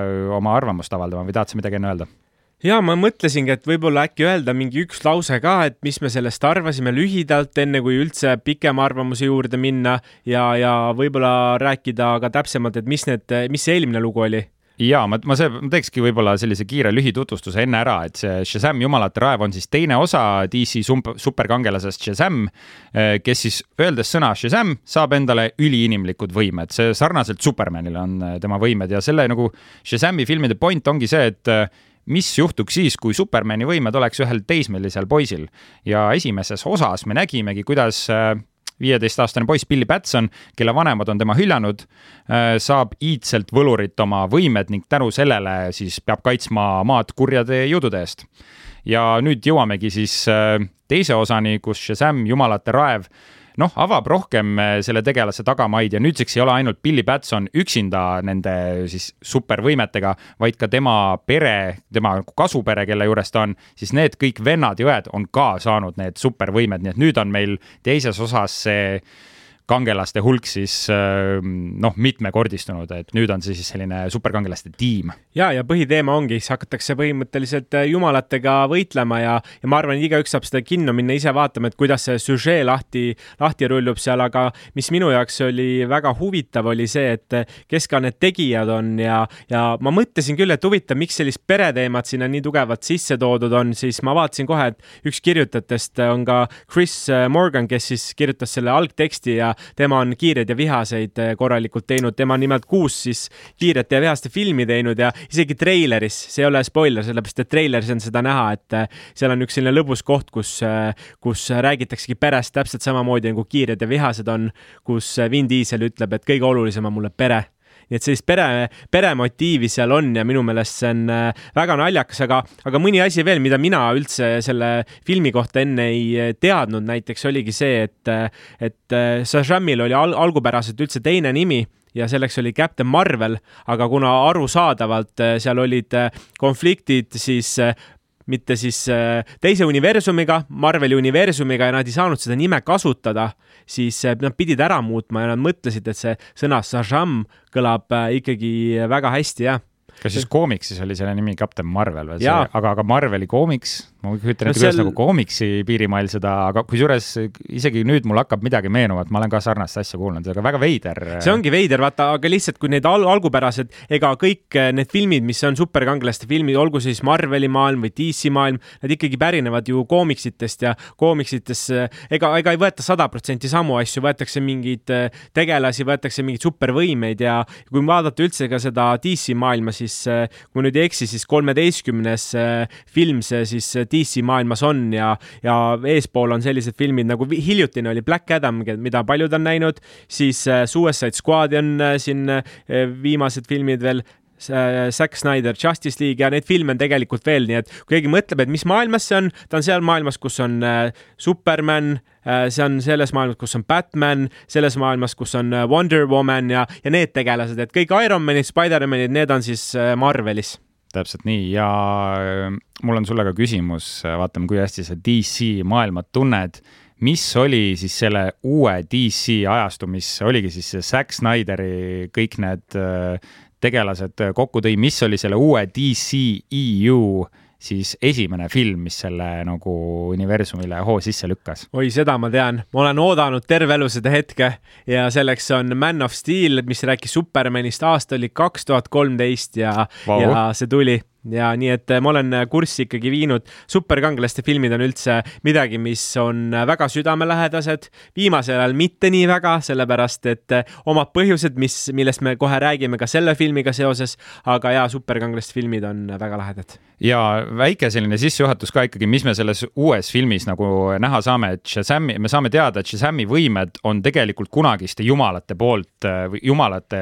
äh, oma arvamust avaldama või tahad sa midagi enne öelda? ja ma mõtlesingi, et võib-olla äkki öelda mingi üks lause ka, et mis me sellest arvasime lühidalt, enne kui üldse pikema arvamuse juurde minna ja, ja võib-olla rääkida ka täpsemalt, et mis need, mis see eelmine lugu oli ja ma, ma see, ma teekski võib-olla sellise kiire lühitutvustuse enne ära, et see Shazam Jumalate raev on siis teine osa DC superkangelasest Shazam, eh, kes siis öeldes sõna Shazam saab endale üliinimlikud võimed, see sarnaselt Supermanile on eh, tema võimed ja selle nagu Shazami filmide point ongi see, et eh, mis juhtuks siis, kui Supermani võimed oleks ühel teismelisel poisil. Ja esimeses osas me nägimegi, kuidas viieteistaastane poiss Billy Batson, kelle vanemad on tema hüljanud, äh, saab iidselt võlurit oma võimed ning tänu sellele siis peab kaitsma maad kurjade jõudude eest. ja nüüd jõuamegi siis äh, teise osani, kus Shazam, jumalate raev noh, avab rohkem eh, selle tegelase tagamaid ja nüüdseks ei ole ainult Billy Batson üksinda nende siis supervõimetega, vaid ka tema pere, tema kasupere, kelle juures ta on, siis need kõik vennad ja õed on ka saanud need supervõimed, nii et nüüd on meil teises osas see kangelaste hulk siis ähm, noh, mitmekordistunud, et nüüd on see siis selline superkangelaste tiim. ja, ja põhiteema ongi, siis hakatakse põhimõtteliselt äh, jumalatega võitlema ja, ja ma arvan, et igaüks saab seda kinno minna ise vaatama, et kuidas see süžee lahti, lahti rullub seal, aga mis minu jaoks oli väga huvitav, oli see, et äh, kes ka need tegijad on ja, ja ma mõtlesin küll, et huvitav, miks sellist pereteemat sinna nii tugevalt sisse toodud on, siis ma vaatasin kohe, et üks kirjutajatest on ka Chris äh, Morgan, kes siis kirjutas selle algteksti ja tema on Kiireid ja vihaseid eh, korralikult teinud, tema on nimelt kuus siis kiirete ja vihaste filmi teinud ja isegi treileris, see ei ole spoiler, sellepärast et treileris on seda näha, et eh, seal on üks selline lõbus koht, kus, eh, kus räägitaksegi perest täpselt samamoodi nagu Kiired ja vihased on, kus Vin Diesel ütleb, et kõige olulisem on mulle pere nii et sellist pere, peremotiivi seal on ja minu meelest see on äh, väga naljakas, aga, aga mõni asi veel, mida mina üldse selle filmi kohta enne ei äh, teadnud, näiteks oligi see, et, äh, et Shazamil oli al algupäraselt üldse teine nimi ja selleks oli Captain Marvel, aga kuna arusaadavalt seal olid konfliktid, siis mitte siis teise universumiga, Marveli universumiga ja nad ei saanud seda nime kasutada siis eh, nad pidid ära muutma ja nad mõtlesid, et see sõna Shazam kõlab eh, ikkagi väga hästi, jah. Kas siis koomiksis oli selle nimi Captain Marvel või aga, aga Marveli koomiks ma kujutan ette no, kuidas seal... nagu koomiksi piirimail seda, aga kusjuures isegi nüüd mul hakkab midagi meenuma, et ma olen ka sarnast asja kuulnud, aga väga veider. see ongi veider, vaata, aga lihtsalt kui need al algupärased, ega kõik eh, need filmid, mis on superkangelaste filmid, olgu siis Marveli maailm või DC maailm, nad ikkagi pärinevad ju koomiksitest ja koomiksites ega, ega ei võeta sada protsenti samu asju, võetakse mingeid eh, tegelasi, võetakse mingeid supervõimeid ja kui vaadata üldse ka seda DC maailma, siis eh, kui ma nüüd ei eksi, siis kolmeteistkümnes film see siis DC maailmas on ja, ja eespool on sellised filmid nagu hiljutine oli Black Adam, mida paljud on näinud, siis äh, Suicide Squad on äh, siin äh, viimased filmid veel Zack Snyder, Justice League ja neid filme on tegelikult veel, nii et kui keegi mõtleb, et mis maailmas see on, ta on seal maailmas, kus on Superman, see on selles maailmas, kus on Batman, selles maailmas, kus on Wonder Woman ja, ja need tegelased, et kõik Ironmanid, Spider-manid, need on siis Marvelis täpselt nii ja äh, mul on sulle ka küsimus, vaatame, kui hästi sa DC maailma tunned. mis oli siis selle uue DC ajastu, mis oligi siis see Zack Snyderi kõik need äh, tegelased kokku tõi, mis oli selle uue DC EU siis esimene film, mis selle nagu universumile hoo sisse lükkas. oi, seda ma tean, ma olen oodanud terve elu seda hetke ja selleks on Man of Steel, mis rääkis Supermanist, aasta oli kaks tuhat kolmteist ja wow., ja see tuli ja nii, et ma olen kurssi ikkagi viinud. superkangelaste filmid on üldse midagi, mis on väga südamelähedased, viimasel ajal mitte nii väga, sellepärast et omad põhjused, mis, millest me kohe räägime ka selle filmiga seoses, aga jaa, superkangelaste filmid on väga lahedad. ja väike selline sissejuhatus ka ikkagi, mis me selles uues filmis nagu näha saame, et Shazami, me saame teada, et Shazami võimed on tegelikult kunagiste jumalate poolt, jumalate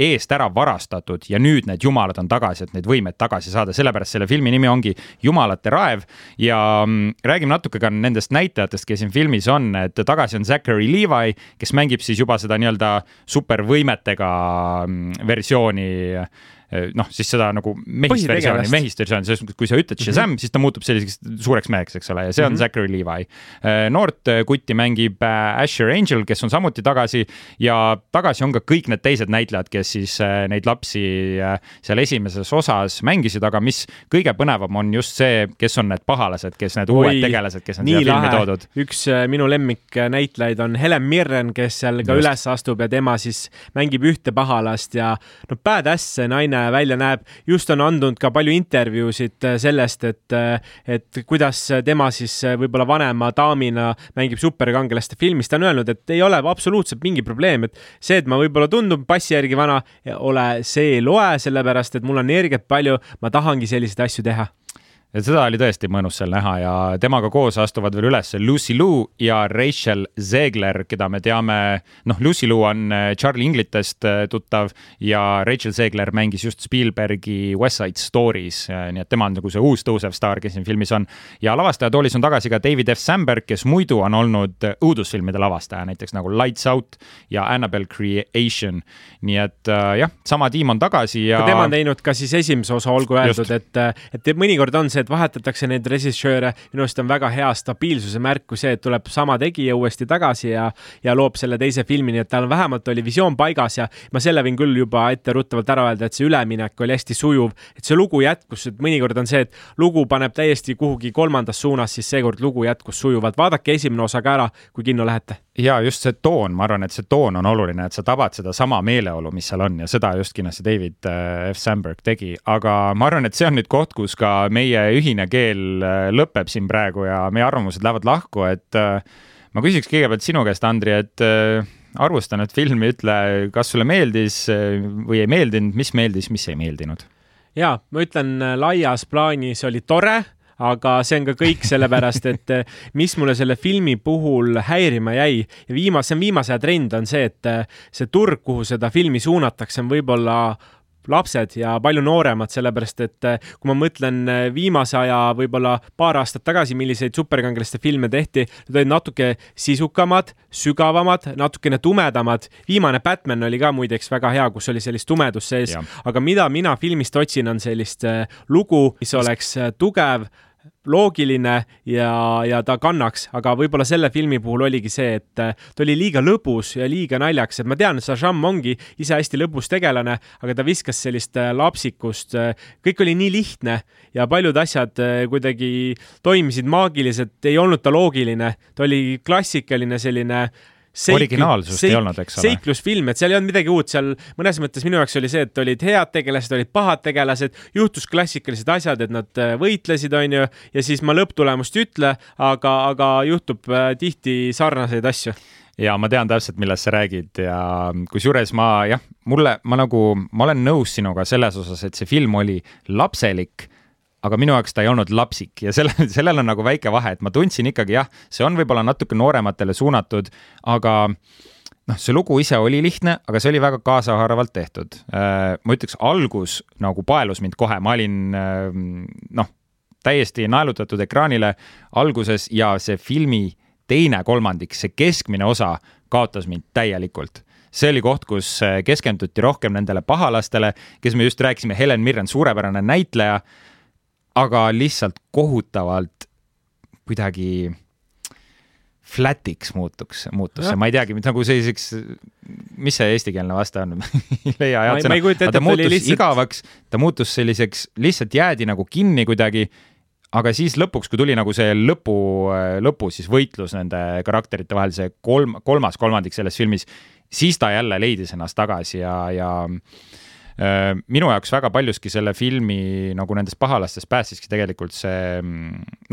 eest ära varastatud ja nüüd need jumalad on tagasi, et neid võimeid tagasi saada, sellepärast selle filmi nimi ongi Jumalate raev ja mm, räägime natuke ka nendest näitlejatest, kes siin filmis on, et tagasi on Zachary Levi, kes mängib siis juba seda nii-öelda supervõimetega mm, versiooni noh, siis seda nagu mehist versiooni, mehist versiooni, selles mõttes, kui sa ütled Shazam mm, -hmm. siis ta muutub selliseks suureks meheks, eks ole, ja see on mm -hmm. Zachary Levi. Eh, noort eh, kutti mängib Asher Angel, kes on samuti tagasi ja tagasi on ka kõik need teised näitlejad, kes siis neid lapsi seal esimeses osas mängisid, aga mis kõige põnevam on just see, kes on need pahalased, kes need Oi, uued tegelased, kes on siia filmi toodud. üks minu lemmiknäitlejaid on Helen Mirren, kes seal ka just. üles astub ja tema siis mängib ühte pahalast ja no badass naine välja näeb. just on andnud ka palju intervjuusid äh, sellest, et, äh, et kuidas tema siis äh, võib-olla vanema daamina mängib superkangelaste filmis. ta on öelnud, et ei ole absoluutselt mingi probleem, et see, et ma võib-olla tundun passi järgi vana, ole, see ei loe, sellepärast et mul on energiat palju, ma tahangi selliseid asju teha et seda oli tõesti mõnus seal näha ja temaga koos astuvad veel üles Lucy Liu ja Rachel Zegler, keda me teame, noh, Lucy Liu on äh, Charlie Inglitest äh, tuttav ja Rachel Zegler mängis just Spielbergi West Side Story's, äh, nii et tema on nagu see uus tõusev staar, kes siin filmis on. ja lavastajatoolis on tagasi ka David F Sandberg, kes muidu on olnud õudusfilmide lavastaja, näiteks nagu Lights Out ja Annabelle Creation. nii et jah, sama tiim on tagasi ja. tema on teinud ka siis esimese osa, olgu öeldud, et, et mõnikord on see et vahetatakse neid režissööre, minu arust on väga hea stabiilsuse märk, kui see, et tuleb sama tegija uuesti tagasi ja, ja loob selle teise filmi, nii et tal vähemalt oli visioon paigas ja ma selle võin küll juba etteruttavalt ära öelda, et see üleminek oli hästi sujuv, et see lugu jätkus, et mõnikord on see, et lugu paneb täiesti kuhugi kolmandas suunas, siis seekord lugu jätkus sujuvalt. vaadake esimene osa ka ära, kui kinno lähete ja just see toon, ma arvan, et see toon on oluline, et sa tabad sedasama meeleolu, mis seal on ja seda just kindlasti David äh, F Sandberg tegi, aga ma arvan, et see on nüüd koht, kus ka meie ühine keel äh, lõpeb siin praegu ja meie arvamused lähevad lahku, et äh, ma küsiks kõigepealt sinu käest, Andri, et arvusta nüüd filmi, ütle, kas sulle meeldis või ei meeldinud, mis meeldis, mis ei meeldinud? ja ma ütlen, laias plaanis oli tore aga see on ka kõik sellepärast, et eh, mis mulle selle filmi puhul häirima jäi. Ja viimase, see on viimase aja trend, on see, et eh, see turg, kuhu seda filmi suunatakse, on võib-olla lapsed ja palju nooremad, sellepärast et eh, kui ma mõtlen viimase aja võib-olla paar aastat tagasi, milliseid superkangelaste filme tehti, need olid natuke sisukamad, sügavamad, natukene tumedamad. viimane Batman oli ka muideks väga hea, kus oli sellist tumedust sees, aga mida mina filmist otsin, on sellist lugu, mis oleks tugev loogiline ja, ja ta kannaks, aga võib-olla selle filmi puhul oligi see, et äh, ta oli liiga lõbus ja liiga naljakas, et ma tean, et Shazam ongi ise hästi lõbus tegelane, aga ta viskas sellist äh, lapsikust, äh, kõik oli nii lihtne ja paljud asjad kuidagi toimisid maagiliselt, ei olnud ta loogiline, ta oli klassikaline selline seik, originaalsust seik, ei olnud, eks ole. seiklusfilm, et seal ei olnud midagi uut, seal mõnes mõttes minu jaoks oli see, et olid head tegelased, olid pahad tegelased, juhtus klassikalised asjad, et nad äh, võitlesid, onju, ja siis ma lõpptulemust ei ütle, aga, aga juhtub äh, tihti sarnaseid asju ja ma tean täpselt, millest sa räägid ja kusjuures ma jah, mulle, ma nagu, ma olen nõus sinuga selles osas, et see film oli lapselik aga minu jaoks ta ei olnud lapsik ja selle, *laughs* sellel on nagu väike vahe, et ma tundsin ikkagi jah, see on võib-olla natuke noorematele suunatud, aga noh, see lugu ise oli lihtne, aga see oli väga kaasahaarvalt tehtud. Äh, ma ütleks, algus nagu paelus mind kohe, ma olin äh, noh, täiesti naelutatud ekraanile alguses ja see filmi teine kolmandik, see keskmine osa kaotas mind täielikult see oli koht, kus äh, keskenduti rohkem nendele pahalastele, kes me just rääkisime, Helen Mirren, suurepärane näitleja aga lihtsalt kohutavalt kuidagi flat'iks muutuks, muutus. See, ma ei teagi, nagu selliseks, mis see eestikeelne vaste on? *laughs* Ei leia head sõna. ta muutus lihtsalt... igavaks, ta muutus selliseks, lihtsalt jäädi nagu kinni kuidagi, aga siis lõpuks, kui tuli nagu see lõpu, lõpu siis võitlus nende karakterite vahel, see kolm, kolmas kolmandik selles filmis, siis ta jälle leidis ennast tagasi ja, ja minu jaoks väga paljuski selle filmi nagu nendest pahalastest päästiski tegelikult see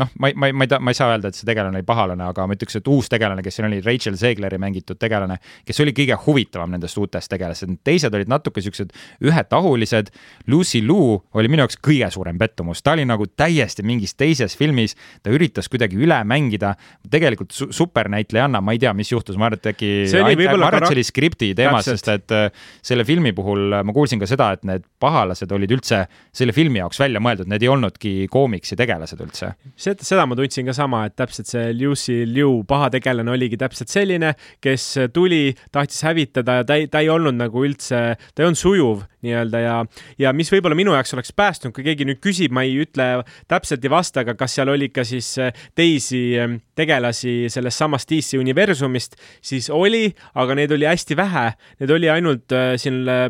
noh, ma, ma, ma ei tea, ma ei saa öelda, et see tegelane oli pahalane, aga ma ütleks, et uus tegelane, kes siin oli, Rachel Zegleri mängitud tegelane, kes oli kõige huvitavam nendest uutest tegelastest, teised olid natuke siuksed ühetahulised. Lucy Liu oli minu jaoks kõige suurem pettumus, ta oli nagu täiesti mingis teises filmis, ta üritas kuidagi üle mängida, tegelikult su supernäitlejanna, ma ei tea, mis juhtus, ma arvan, et äkki, ma arvan, et see oli skripti teema, sest et äh, selle filmi puhul ma kuulsin ka seda, et need pahalased olid üldse selle filmi jaoks välja mõeldud, need ei olnudki koomiksi tegelased üldse. seda, seda ma tundsin ka sama, et täpselt see Lucy Liu paha tegelane oligi täpselt selline, kes tuli, tahtis hävitada ja ta ei, ta ei olnud nagu üldse, ta ei olnud sujuv nii-öelda ja, ja mis võib-olla minu jaoks oleks päästnud, kui keegi nüüd küsib, ma ei ütle täpselt ei vasta, aga kas seal oli ka siis äh, teisi ähm, tegelasi sellest samast DC universumist, siis oli, aga neid oli hästi vähe, neid oli ainult äh, siin äh,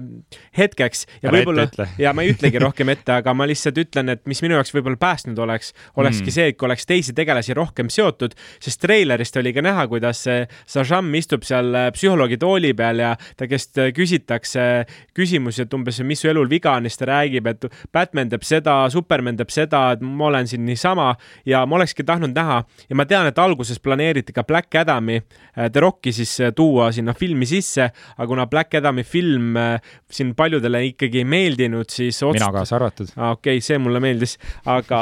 hetkeks ja võib-olla ja ma ei ütlegi *laughs* rohkem ette, aga ma lihtsalt ütlen, et mis minu jaoks võib-olla päästnud oleks, olekski mm. see, et kui oleks teisi tegelasi rohkem seotud, sest treilerist oli ka näha, kuidas Sajam istub seal äh, psühholoogi tooli peal ja ta käest äh, küsitakse küsimusi, et umbes, mis su elul viga on, siis ta räägib, et Batman teeb seda, Superman teeb seda, et ma olen siin niisama ja ma olekski tahtnud näha ja ma tean, et alguses planeeriti ka Black Adami, äh, The Rocki siis tuua sinna filmi sisse, aga kuna Black Adami film siin paljudele ikkagi ei meeldinud, siis otsust... mina kaasa arvatud. okei okay,, see mulle meeldis, aga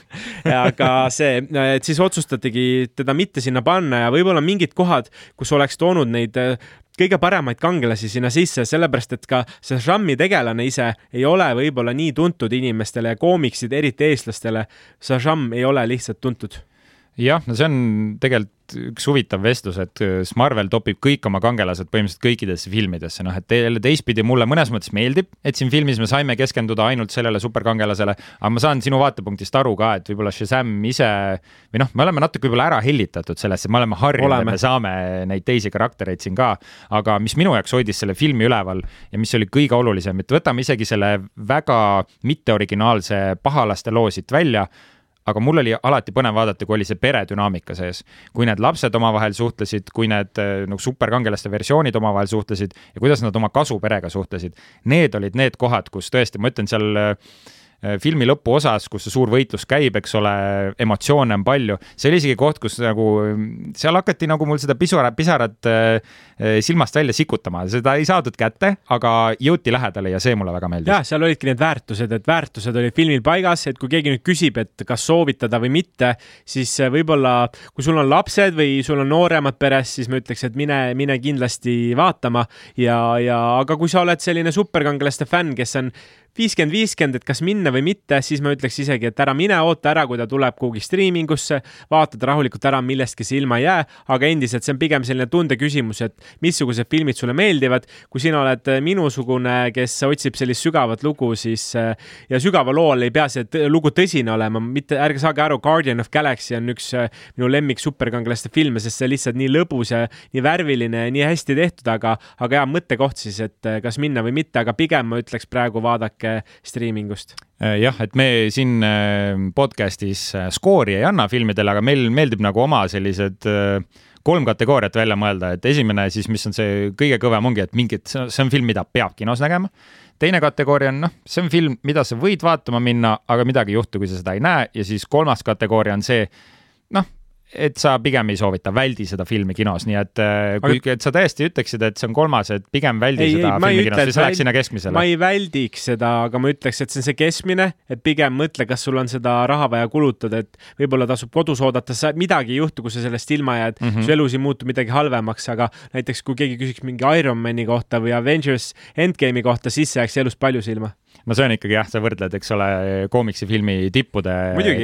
*laughs* aga see, et siis otsustatigi teda mitte sinna panna ja võib-olla mingid kohad, kus oleks toonud neid kõige paremaid kangelasi sinna sisse, sellepärast et ka see Shami tegelane ise ei ole võib-olla nii tuntud inimestele ja koomiksid, eriti eestlastele. see Sham ei ole lihtsalt tuntud jah, no see on tegelikult üks huvitav vestlus, et äh, Marvel topib kõik oma kangelased põhimõtteliselt kõikidesse filmidesse, noh, et jälle teistpidi mulle mõnes mõttes meeldib, et siin filmis me saime keskenduda ainult sellele superkangelasele, aga ma saan sinu vaatepunktist aru ka, et võib-olla Shazam ise või noh, me oleme natuke võib-olla ära hellitatud sellesse, me oleme harjunud, et me saame neid teisi karaktereid siin ka, aga mis minu jaoks hoidis selle filmi üleval ja mis oli kõige olulisem, et võtame isegi selle väga mitteoriginaalse pahalaste loo siit välja aga mul oli alati põnev vaadata, kui oli see peredünaamika sees. kui need lapsed omavahel suhtlesid, kui need äh, nagu superkangelaste versioonid omavahel suhtlesid ja kuidas nad oma kasuperega suhtlesid. Need olid need kohad, kus tõesti, ma ütlen seal Äh, filmi lõpuosas, kus see suur võitlus käib, eks ole, emotsioone on palju, see oli isegi koht, kus nagu seal hakati nagu mul seda pisara, pisarat äh, äh, silmast välja sikutama, seda ei saadud kätte, aga jõuti lähedale ja see mulle väga meeldis. jah, seal olidki need väärtused, et väärtused olid filmil paigas, et kui keegi nüüd küsib, et kas soovitada või mitte, siis võib-olla kui sul on lapsed või sul on nooremad peres, siis ma ütleks, et mine, mine kindlasti vaatama. Ja, ja aga kui sa oled selline superkangelaste fänn, kes on viiskümmend, viiskümmend, et kas minna või mitte, siis ma ütleks isegi, et ära mine, oota ära, kui ta tuleb kuhugi striimingusse, vaatad rahulikult ära, millestki sa ilma ei jää, aga endiselt see on pigem selline tundeküsimus, et missugused filmid sulle meeldivad. kui sina oled minusugune, kes otsib sellist sügavat lugu, siis ja sügava lool ei pea see lugu tõsine olema, mitte, ärge saage aru, Guardian of Galaxy on üks minu lemmik superkangelaste filme, sest see lihtsalt nii lõbus ja nii värviline ja nii hästi tehtud, aga, aga hea mõttekoht siis, et kas minna või mitte, aga pigem ma ütleks praegu vaadake natuke striimingust. Äh, jah, et me siin äh, podcast'is äh, skoori ei anna filmidele, aga meil meeldib nagu oma sellised kolm kategooriat välja mõelda, et esimene siis, mis on see kõige kõvem, ongi, et mingid, see on film, mida peab kinos nägema. teine kategooria on noh, see on film, mida sa võid vaatama minna, aga midagi ei juhtu, kui sa seda ei näe ja siis kolmas kategooria on see, noh, et sa pigem ei soovita, väldi seda filmi kinos, nii et äh, kui aga... et sa tõesti ütleksid, et see on kolmas, et pigem väldi ei, seda ei, filmi kinos, siis läheks sinna keskmisele. ma ei väldiks seda, aga ma ütleks, et see on see keskmine, et pigem mõtle, kas sul on seda raha vaja kulutada, et võib-olla tasub kodus oodata, sa midagi ei juhtu, kui sa sellest ilma jääd mm, -hmm. su elus ei muutu midagi halvemaks, aga näiteks kui keegi küsiks mingi Ironmani kohta või Avengers Endgame'i kohta, siis jääks elus palju silma no see on ikkagi jah, sa võrdled, eks ole, koomiksifilmi tippude,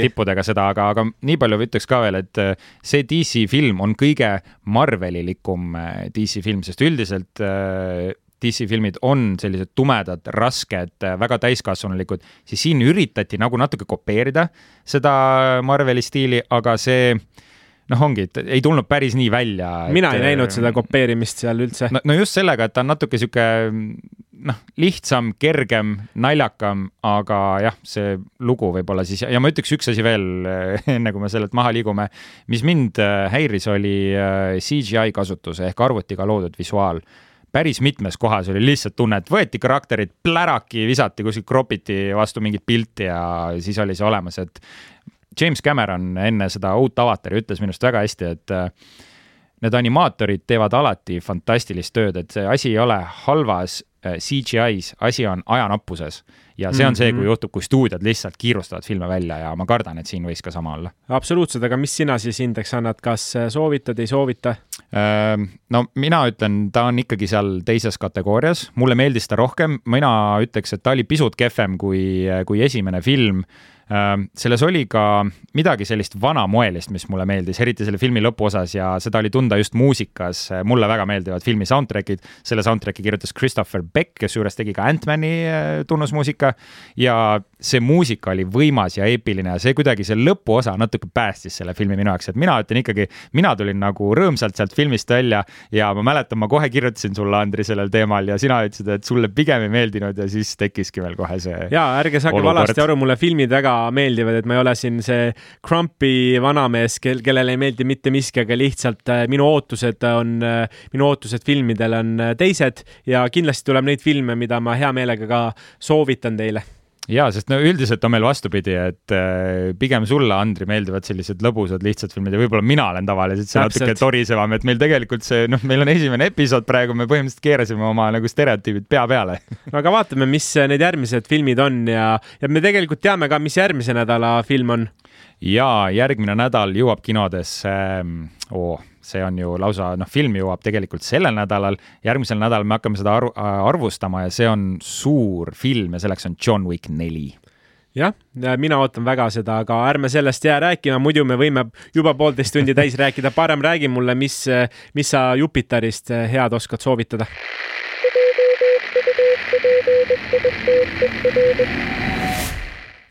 tippudega seda, aga, aga nii palju ütleks ka veel, et äh, see DC film on kõige Marvelilikum äh, DC film, sest üldiselt äh, DC filmid on sellised tumedad, rasked, väga täiskasvanulikud, siis siin üritati nagu natuke kopeerida seda Marveli stiili, aga see noh, ongi, et ei tulnud päris nii välja. mina et, ei näinud seda kopeerimist seal üldse. no, no just sellega, et ta on natuke sihuke noh, lihtsam, kergem, naljakam, aga jah, see lugu võib-olla siis ja ma ütleks üks asi veel, *laughs* enne kui me sellelt maha liigume, mis mind äh, häiris, oli äh, CGI kasutus ehk arvutiga loodud visuaal päris mitmes kohas oli lihtsalt tunne, et võeti karakterid pläraki, visati kuskilt kropiti vastu mingit pilti ja siis oli see olemas, et James Cameron enne seda uut avatari ütles minu arust väga hästi, et äh, need animaatorid teevad alati fantastilist tööd, et see asi ei ole halvas äh, CGI-s, asi on ajanappuses. ja see on mm -hmm. see, kui mhm. juhtub, kui stuudiod lihtsalt kiirustavad filme välja ja ma kardan, et siin võis ka sama olla. absoluutselt, aga mis sina siis hindeks annad, kas äh, soovitad, ei soovita? no mina ütlen, ta on ikkagi seal teises kategoorias, mulle meeldis ta rohkem, mina ütleks, et ta oli pisut kehvem kui, kui esimene film selles oli ka midagi sellist vanamoelist, mis mulle meeldis, eriti selle filmi lõpuosas ja seda oli tunda just muusikas. mulle väga meeldivad filmi soundtrack'id, selle soundtrack'i kirjutas Christopher Beck, kes juures tegi ka Ant-Mani äh, tunnusmuusika ja see muusika oli võimas ja eepiline ja see kuidagi, see lõpuosa natuke päästis selle filmi minu jaoks, et mina ütlen ikkagi, mina tulin nagu rõõmsalt sealt filmist välja ja ma mäletan, ma kohe kirjutasin sulle, Andri, sellel teemal ja sina ütlesid, et sulle pigem ei meeldinud ja siis tekkiski veel kohe see. ja ärge saage valesti aru, mulle filmid väga meeldivad, et ma ei ole siin see Crumpy vanamees, kel, kellele ei meeldi mitte miski, aga lihtsalt äh, minu ootused on, äh, minu ootused filmidele on äh, teised ja kindlasti tuleb neid filme, mida ma hea meelega ka soovitan teile ja, sest no üldiselt on meil vastupidi, et äh, pigem sulle, Andri, meeldivad sellised lõbusad, lihtsad filmid ja võib-olla mina olen tavaliselt see natuke torisevam, et meil tegelikult see, noh, meil on esimene episood praegu, me põhimõtteliselt keerasime oma nagu stereotüübid pea peale no aga vaatame, mis need järgmised filmid on ja, ja me tegelikult teame ka, mis järgmise nädala film on. ja järgmine nädal jõuab kinodesse oh see on ju lausa, noh, film jõuab tegelikult sellel nädalal, järgmisel nädalal me hakkame seda arv, arvustama ja see on suur film ja selleks on John Wick neli jah, mina ootan väga seda, aga ärme sellest jää rääkima, muidu me võime juba poolteist tundi täis rääkida. parem räägi mulle, mis, mis sa Jupiterist head oskad soovitada?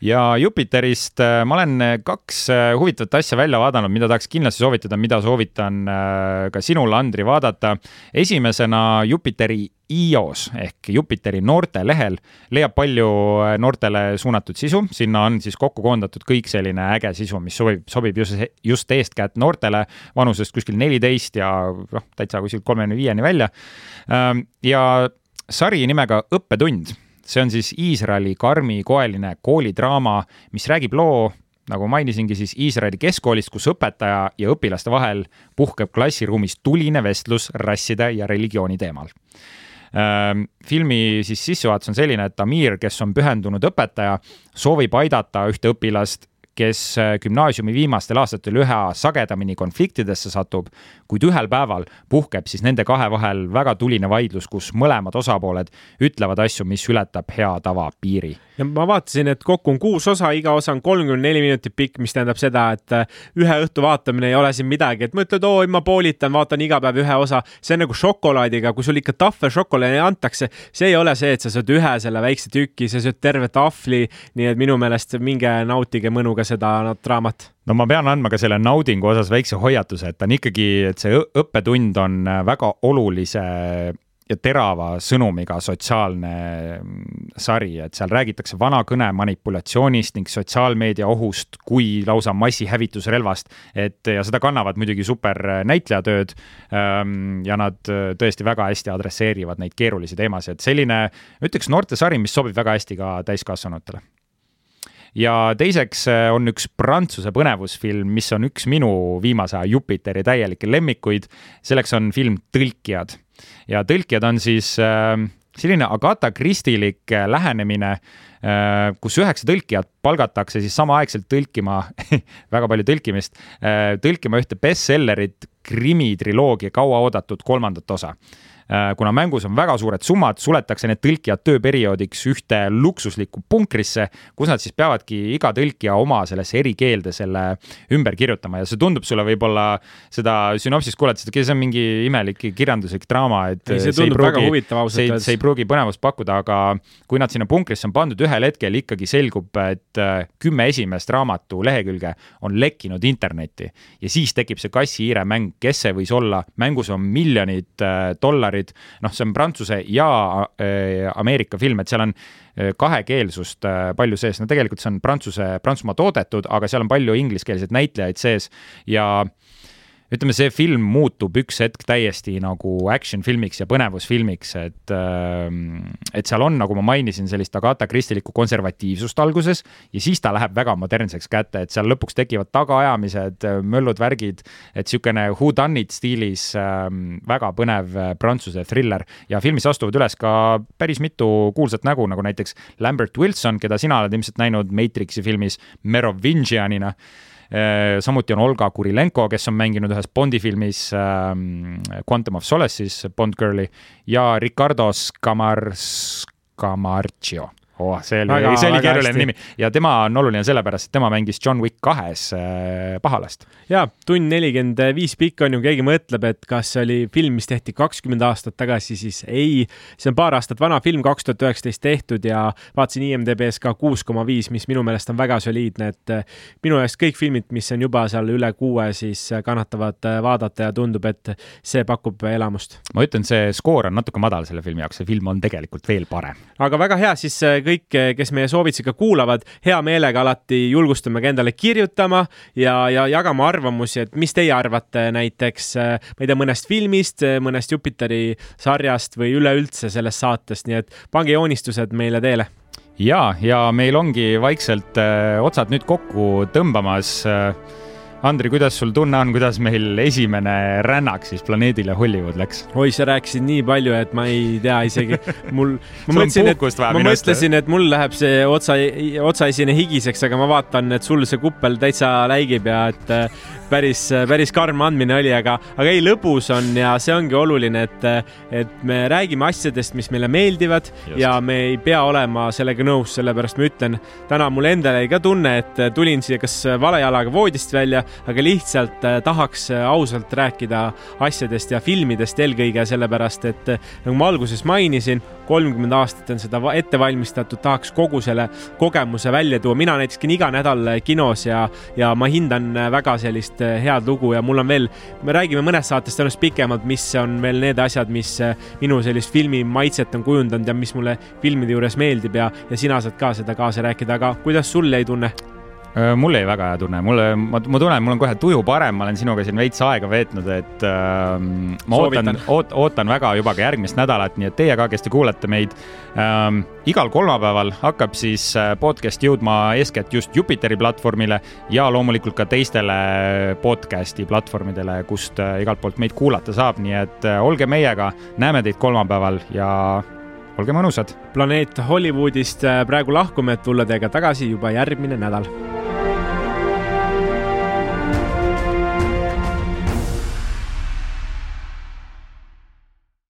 Ja Jupiterist äh, ma olen äh, kaks äh, huvitavat asja välja vaadanud, mida tahaks kindlasti soovitada, mida soovitan ka sinul, Andri, vaadata. esimesena Jupiteri iOS ehk Jupiteri noortelehel leiab palju noortele suunatud sisu, sinna on siis kokku koondatud kõik selline äge sisu, mis sobib, sobib just, just eestkätt noortele vanusest kuskil neliteist ja noh, täitsa kuskil kolmekümne viieni välja. Ähm, ja sari nimega Õppetund see on siis Iisraeli karmikoeline koolidraama, mis räägib loo, nagu mainisingi, siis Iisraeli keskkoolist, kus õpetaja ja õpilaste vahel puhkeb klassiruumis tuline vestlus rasside ja religiooni teemal. Ehm, filmi siis sissejuhatus on selline, et Amir, kes on pühendunud õpetaja, soovib aidata ühte õpilast, kes äh, gümnaasiumi viimastel aastatel üha sagedamini konfliktidesse satub, kuid ühel päeval puhkeb siis nende kahe vahel väga tuline vaidlus, kus mõlemad osapooled ütlevad asju, mis ületab hea tava piiri ja ma vaatasin, et kokku on kuus osa, iga osa on kolmkümmend neli minutit pikk, mis tähendab seda, et äh, ühe õhtu vaatamine ei ole siin midagi, et mõtled, oo, ma poolitan, vaatan iga päev ühe osa. see on nagu šokolaadiga, kui sul ikka tahvelšokolaadi antakse, see ei ole see, et sa sööd ühe selle väikse tüki, sa sööd terve tahvli. nii et minu meelest minge nautige mõnuga seda draamat no ma pean andma ka selle naudingu osas väikse hoiatuse, et ta on ikkagi, et see õppetund on väga olulise ja terava sõnumiga sotsiaalne mm, sari, et seal räägitakse vanakõne manipulatsioonist ning sotsiaalmeedia ohust kui lausa massihävitusrelvast. et ja seda kannavad muidugi super näitlejatööd. Ähm, ja nad äh, tõesti väga hästi adresseerivad neid keerulisi teemasid, selline, ütleks noortesari, mis sobib väga hästi ka täiskasvanutele ja teiseks äh, on üks Prantsuse põnevusfilm, mis on üks minu viimase aja Jupiteri täielikke lemmikuid. selleks on film Tõlkijad ja tõlkijad on siis äh, selline Agatha Christie'lik äh, lähenemine, kus üheksa tõlkijat palgatakse siis samaaegselt tõlkima *laughs* väga palju tõlkimist, tõlkima ühte bestsellerit krimitriloogia kauaoodatud kolmandat osa Äh, kuna mängus on väga suured summad, suletakse need tõlkijad tööperioodiks ühte luksuslikku punkrisse, kus nad siis peavadki iga tõlkija oma sellesse erikeelde selle ümber kirjutama. Ja see tundub sulle võib-olla seda sünopsist kuulates, et see on mingi imelik kirjanduslik draama, et ei, see see ei pruugi, ausalt öeldes. see ei pruugi põnevust pakkuda, aga kui nad sinna punkrisse on pandud, ühel hetkel ikkagi selgub, et äh, kümme esimest raamatu lehekülge on lekkinud internetti ja siis tekib see kassi-hiire mäng, kes see võis olla, mängus on miljonid äh, dollarid noh, see on Prantsuse ja äh, Ameerika film, et seal on äh, kahekeelsust äh, palju sees, no tegelikult see on Prantsuse, Prantsusmaa toodetud, aga seal on palju ingliskeelseid näitlejaid sees ja ütleme, see film muutub üks hetk täiesti nagu action filmiks ja põnevusfilmiks, et, ähm, et seal on, nagu ma mainisin, sellist Agatha Christielikku konservatiivsust alguses ja siis ta läheb väga modernseks kätte, et seal lõpuks tekivad tagaajamised, möllud, värgid, et niisugune who done it stiilis ähm, väga põnev äh, prantsuse thriller. Ja filmis astuvad üles ka päris mitu kuulsat nägu, nagu näiteks Lambert Wilson, keda sina oled ilmselt näinud Matrixi filmis Merovingianina samuti on Olga Kurilenko, kes on mänginud ühes Bondi filmis ähm, Quantum of Solace'is Bond Girli ja Ricardo Scamar-, Scamarcio oh, see oli, see oli keeruline nimi ja tema on oluline sellepärast, et tema mängis John Wick kahes äh, pahalast. ja tund nelikümmend viis pikk on ju, keegi mõtleb, et kas see oli film, mis tehti kakskümmend aastat tagasi, siis ei, see on paar aastat vana film, kaks tuhat üheksateist tehtud ja vaatasin IMDB-s ka kuus koma viis, mis minu meelest on väga soliidne, et äh, minu jaoks kõik filmid, mis on juba seal üle kuue, siis äh, kannatavad äh, vaadata ja tundub, et see pakub elamust. ma ütlen, see skoor on natuke madal selle filmi jaoks, see film on tegelikult veel parem. aga väga hea, siis kõik kõik, kes meie soovitusi ka kuulavad, hea meelega alati julgustame ka endale kirjutama ja, ja jagama arvamusi, et mis teie arvate näiteks, ma ei tea, mõnest filmist, mõnest Jupiteri sarjast või üleüldse sellest saatest, nii et pange joonistused meile teele. Ja, ja meil ongi vaikselt äh, otsad nüüd kokku tõmbamas äh, Andri, kuidas sul tunne on, kuidas meil esimene rännak siis planeedile Hollywood läks? oi, sa rääkisid nii palju, et ma ei tea isegi, mul, ma *laughs* mõtlesin, et, ma mõtlesin, et mul läheb see otsa, otsaesine higiseks, aga ma vaatan, et sul see kuppel täitsa läigib ja et päris, päris karm andmine oli, aga, aga ei, lõbus on ja see ongi oluline, et, et me räägime asjadest, mis meile meeldivad Just. ja me ei pea olema sellega nõus, sellepärast ma ütlen, täna mul endal jäi ka tunne, et tulin siia kas vale jalaga voodist välja, aga lihtsalt tahaks ausalt rääkida asjadest ja filmidest eelkõige sellepärast, et nagu ma alguses mainisin, kolmkümmend aastat on seda ette valmistatud, tahaks kogu selle kogemuse välja tuua. mina näiteks käin iga nädal kinos ja, ja ma hindan väga sellist head lugu ja mul on veel, me räägime mõnest saatest tõenäoliselt pikemalt, mis on veel need asjad, mis äh, minu sellist filmi maitset on kujundanud ja mis mulle filmide juures meeldib ja, ja sina saad ka seda kaasa rääkida, aga kuidas sul jäi tunne? Äh, mul jäi väga hea tunne, mulle, ma, ma tunnen, mul on kohe tuju parem, ma olen sinuga siin veits aega veetnud, et äh, ma Soovitan. ootan, oot, ootan väga juba ka järgmist nädalat, nii et teie ka, kes te kuulate meid ähm,. igal kolmapäeval hakkab siis äh, podcast jõudma eeskätt just Jupiteri platvormile ja loomulikult ka teistele podcast'i platvormidele, kust äh, igalt poolt meid kuulata saab, nii et äh, olge meiega, näeme teid kolmapäeval ja olge mõnusad. planeet Hollywoodist praegu lahkume, et tulla teiega tagasi juba järgmine nädal